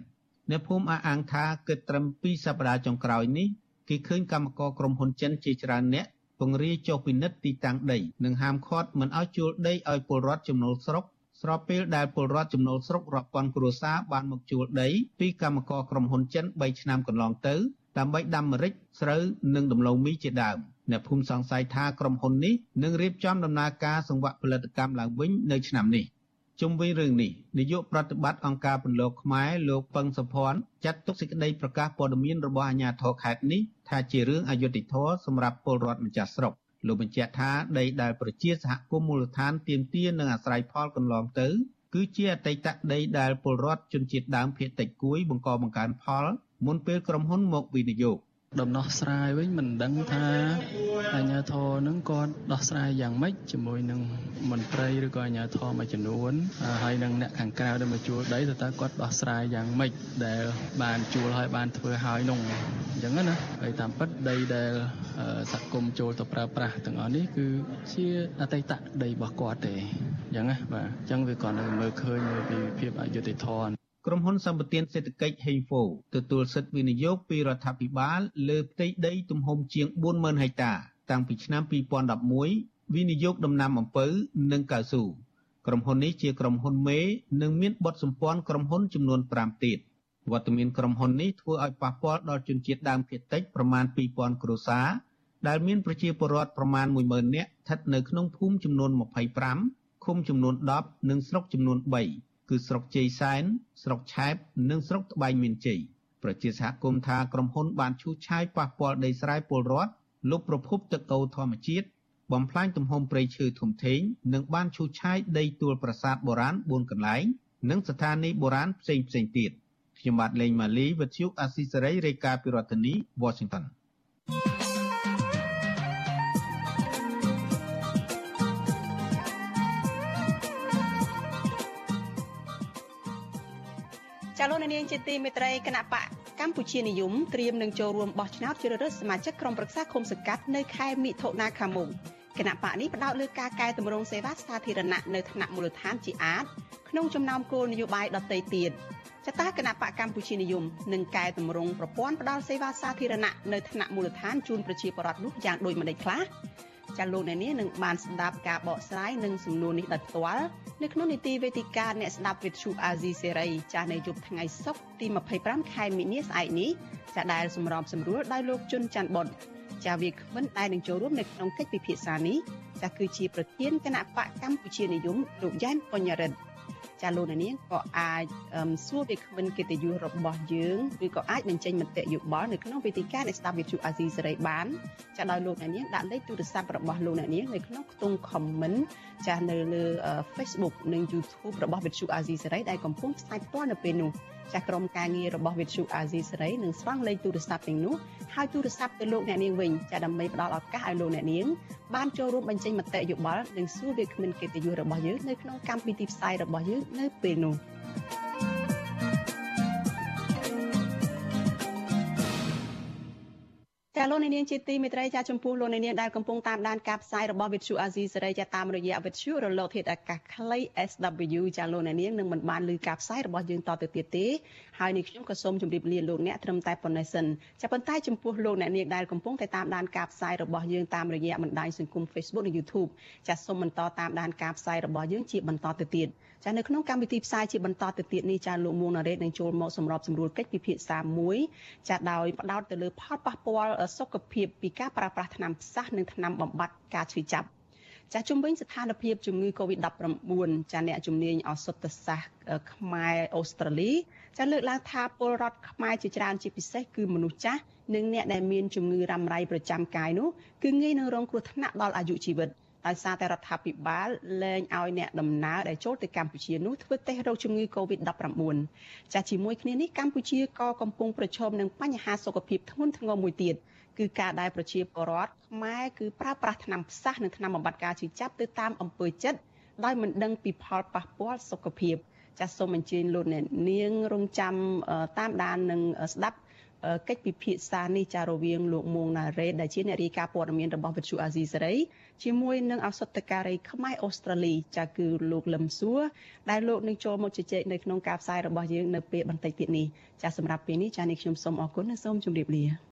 អ្នកភូមិអះអាងថាគិតត្រឹម2សប្តាហ៍ចុងក្រោយនេះគេឃើញកម្មករក្រុមហ៊ុនចិនជាច្រើនអ្នកពង្រាយចុះពិនិត្យទីតាំងដីនិងហាមឃាត់មិនឲ្យជួលដីឲ្យពលរដ្ឋចំណូលស្រុក ស្របពេលដែលពលរដ្ឋចំណូលស្រុករាប់ពាន់គ្រួសារបានមកជួលដីពីកម្មករក្រុមហ៊ុនចិន3ឆ្នាំកន្លងទៅដើម្បីដាំម្រេចស្រូវនិងដំឡូងមីជាដើមអ្នកភូមិសង្ស័យថាក្រុមហ៊ុននេះនឹងរៀបចំដំណើរការសង្វាក់ផលិតកម្មឡើងវិញនៅឆ្នាំនេះជុំវិញរឿងនេះនាយកប្រតិបត្តិអង្គការពន្លកខ្មែរលោកពឹងសុភ័ណ្ឌចាត់ទុកសេចក្តីប្រកាសព័ត៌មានរបស់អាជ្ញាធរខេត្តនេះថាជារឿងអយុត្តិធម៌សម្រាប់ពលរដ្ឋម្ចាស់ស្រុក លោកបញ្ជាក់ថាដីដែលប្រជាសហគមន៍មូលដ្ឋានទាមទារនិងអាស្រ័យផលកន្លងទៅ គឺជាអតីតដីដែលពលរដ្ឋជនជាតិដើមភាគតិចគួយបង្កបង្កើនផលមុនពេលក្រុមហ៊ុនមកវិនិយោគ ដំណោះស្រាយវិញមិនដឹងថាអាជ្ញាធរនឹងគាត់ដោះស្រាយយ៉ាងម៉េចជាមួយនឹងមន្ត្រីឬក៏អាជ្ញាធរមួយចំនួនហើយនឹងអ្នកខាងក្រៅដែលមកជួលដីតើតើគាត់ដោះស្រាយយ៉ាងម៉េចដែលបានជួលហើយបានធ្វើហើយនោះអញ្ចឹងណាហើយតាមពិតដីដែលសហគមន៍ចូលទៅប្រើប្រាស់ទាំងអស់នេះគឺជាអតីតដីរបស់គាត់ទេអញ្ចឹងណាបាទអញ្ចឹងវាគាត់នៅមើលឃើញពីភាពអយុត្តិធម៌ ក្រុមហ៊ុនសម្បទានសេដ្ឋកិច្ច Heinfo ទទួលសិទ្ធិវិនិយោគពីរដ្ឋាភិបាលលើផ្ទៃដីទំហំជាង40000ហិកតា តាំងពីឆ្នាំ2011វិនិយោគដំណាំអំពៅនិងកៅស៊ូក្រុមហ៊ុននេះជាក្រុមហ៊ុនមេនិងមានបទសម្ព័ន្ធក្រុមហ៊ុនចំនួន5ទៀតវត្តមានក្រុមហ៊ុននេះធ្វើឲ្យប៉ះពាល់ដល់ជនជាតិដើមភាគតិចប្រមាណ2000គ្រួសារដែលមានប្រជាពលរដ្ឋប្រមាណ10000នាក់ស្ថិតនៅក្នុងភូមិចំនួន25ឃុំចំនួន10និងស្រុកចំនួន3 គឺស្រុកជ័យសែនស្រុកឆែបនិងស្រុកត្បែងមានជ័យប្រជាសហគមន៍ថាក្រុមហ៊ុនបានឈូសឆាយប៉ះពាល់ដីស្រែពលរដ្ឋលុបប្រភពទឹកអូរធម្មជាតិបំផ្លាញទំហំព្រៃឈើធំធេងនិងបានឈូសឆាយដីទួលប្រាសាទបុរាណ4កន្លែងនិងស្ថានីយ៍បុរាណផ្សេងផ្សេងទៀតខ្ញុំបាទលេងម៉ាលីវិទ្យុអាស៊ីសេរីរាយការណ៍ពីរដ្ឋធានី Washington នាងជាទីមេត្រីគណៈបកកម្ពុជានិយមត្រៀមនឹងចូលរួមបោះឆ្នោតជ្រើសរើសសមាជិកក្រុមប្រឹក្សាឃុំសង្កាត់នៅខែមិថុនាខាងមុខគណៈបកនេះផ្ដោតលើការកែតម្រង់សេវាសាធារណៈនៅថ្នាក់មូលដ្ឋានជាអាចក្នុងចំណោមគោលនយោបាយដទៃទៀតចតាគណៈបកកម្ពុជានិយមនឹងកែតម្រង់ប្រព័ន្ធផ្ដល់សេវាសាធារណៈនៅថ្នាក់មូលដ្ឋានជូនប្រជាពលរដ្ឋនោះយ៉ាងដូចម្តេចខ្លះ ចាលោកអ្នកនាងនឹងបានស្ដាប់ការបកស្រាយនិងសំណួរនេះដោយផ្ទាល់នៅក្នុងនីតិវេទិកាអ្នកស្ដាប់វិទ្យុអាស៊ីសេរីចាស់នៅយប់ថ្ងៃសុក្រទី25ខែមីនាស្អែកនេះចាដែលសម្របសម្រួលដោយលោកជុនច័ន្ទបុតចាវាគ្មិនដែលនឹងចូលរួមនៅក្នុងកិច្ចពិភាក្សានេះចាគឺជាប្រធានគណៈបកកម្ពុជានិយមលោកយ៉ែនបញ្ញារិទ្ធ ចាលោកនាងក៏អាចសួរវាគ្មិនកិត្តិយសរបស់យើងឬក៏អាចបញ្ចេញមតិយោបល់នៅក្នុងវេទិកានៃស្ដាប់វិទ្យុអាស៊ីសេរីបានចាដោយលោកនាងដាក់លេខទូរស័ព្ទរបស់លោកនាងនៅក្នុងខ្ទង់ comment ចានៅលើ Facebook និង YouTube របស់វិទ្យុអាស៊ីសេរីដែលកំពុងផ្សាយផ្ទាល់នៅពេលនេះចាស់ក្រុមការងាររបស់វិទ្យុអាស៊ីសេរីនឹងស្វែងលេខទូរស័ព្ទទាំងនោះហើយទូរស័ព្ទទៅលោកអ្នកនាងវិញចាដើម្បីផ្ដល់ឱកាសឲ្យលោកអ្នកនាងបានចូលរួមបញ្ចេញមតិយោបល់និងសួរវាគ្មិនកិត្តិយសរបស់យើងនៅក្នុងកម្មវិធីផ្សាយរបស់យើងនៅពេលនោះចាលោកនាងជាទីមេត្រីចាចំពោះលោកនាងដែលកំពុងតាមដានការផ្សាយរបស់វិទ្យុអាស៊ីសេរីចាតាមរយៈវិទ្យុរលកធាតុអាកាសខ្លី SW ចាលោកនាងនឹងមិនបានលើការផ្សាយរបស់យើងតទៅទៀតទេហើយនេះខ្ញុំក៏សូមជម្រាបលាលោកអ្នកត្រឹមតែប៉ុណ្ណេះសិនចាប៉ុន្តែចំពោះលោកអ្នកនាងដែលកំពុងតែតាមដានការផ្សាយរបស់យើងតាមរយៈបណ្ដាញសង្គម Facebook និង YouTube ចាសូមបន្តតាមដានការផ្សាយរបស់យើងជាបន្តទៅទៀត ចានៅក្នុងកម្មវិធីផ្សាយជាបន្តទៅទៀតនេះចាលោកមួងណារ៉េតនឹងចូលមកសម្របសម្រួលកិច្ចពិភាក្សាមួយចាដោយផ្ដោតទៅលើផលប៉ះពាល់សុខភាពពីការប្រើប្រាស់ថ្នាំផ្សះនិងថ្នាំបំបត្តិការឈឺចាប់ចាជំវិញស្ថានភាពជំងឺ Covid-19 ចាអ្នកជំនាញអសុទ្ធសាស្ត្រខ្មែរអូស្ត្រាលីចាលើកឡើងថាពលរដ្ឋខ្មែរជាច្រើនជាពិសេសគឺមនុស្សចាស់និងអ្នកដែលមានជំងឺរ៉ាំរ៉ៃប្រចាំកាយនោះគឺងាយនឹងរងគ្រោះថ្នាក់ដល់អាយុជីវិត។ ដោយសារតែរដ្ឋាភិបាលលែងឲ្យអ្នកដំណើរដែលចូលទៅកម្ពុជានោះធ្វើតេស្តរោគជំងឺ Covid-19 ចាស់ជាមួយគ្នានេះកម្ពុជាក៏កំពុងប្រឈមនឹងបញ្ហាសុខភាពធ្ងន់ធ្ងរមួយទៀតគឺការដែលប្រជាពលរដ្ឋខ្មែរគឺប្រើប្រាស់ថ្នាំផ្សះនិងថ្នាំបំបត្តិការជិះចាប់ទៅតាមអំពើចិត្តដោយមិនដឹងពីផលប៉ះពាល់សុខភាពចាសសូមអញ្ជើញលោកអ្នកនាងរងចាំតាមដាននិងស្ដាប់ កិច្ចពិភាក្សានេះចារវាងលោកមួងណារ៉េដែលជាអ្នករាយការណ៍ព័ត៌មានរបស់វិទ្យុអាស៊ីសេរីជាមួយនឹងអសតការីខ្មែរអូស្ត្រាលីចាគឺលោកលឹមសួរដែលលោកនឹងចូលមកជជែកនៅក្នុងការផ្សាយរបស់យើងនៅពេលបន្តិចទៀតនេះចាសម្រាប់ពេលនេះចានេះខ្ញុំសូមអរគុណនិងសូមជម្រាបលា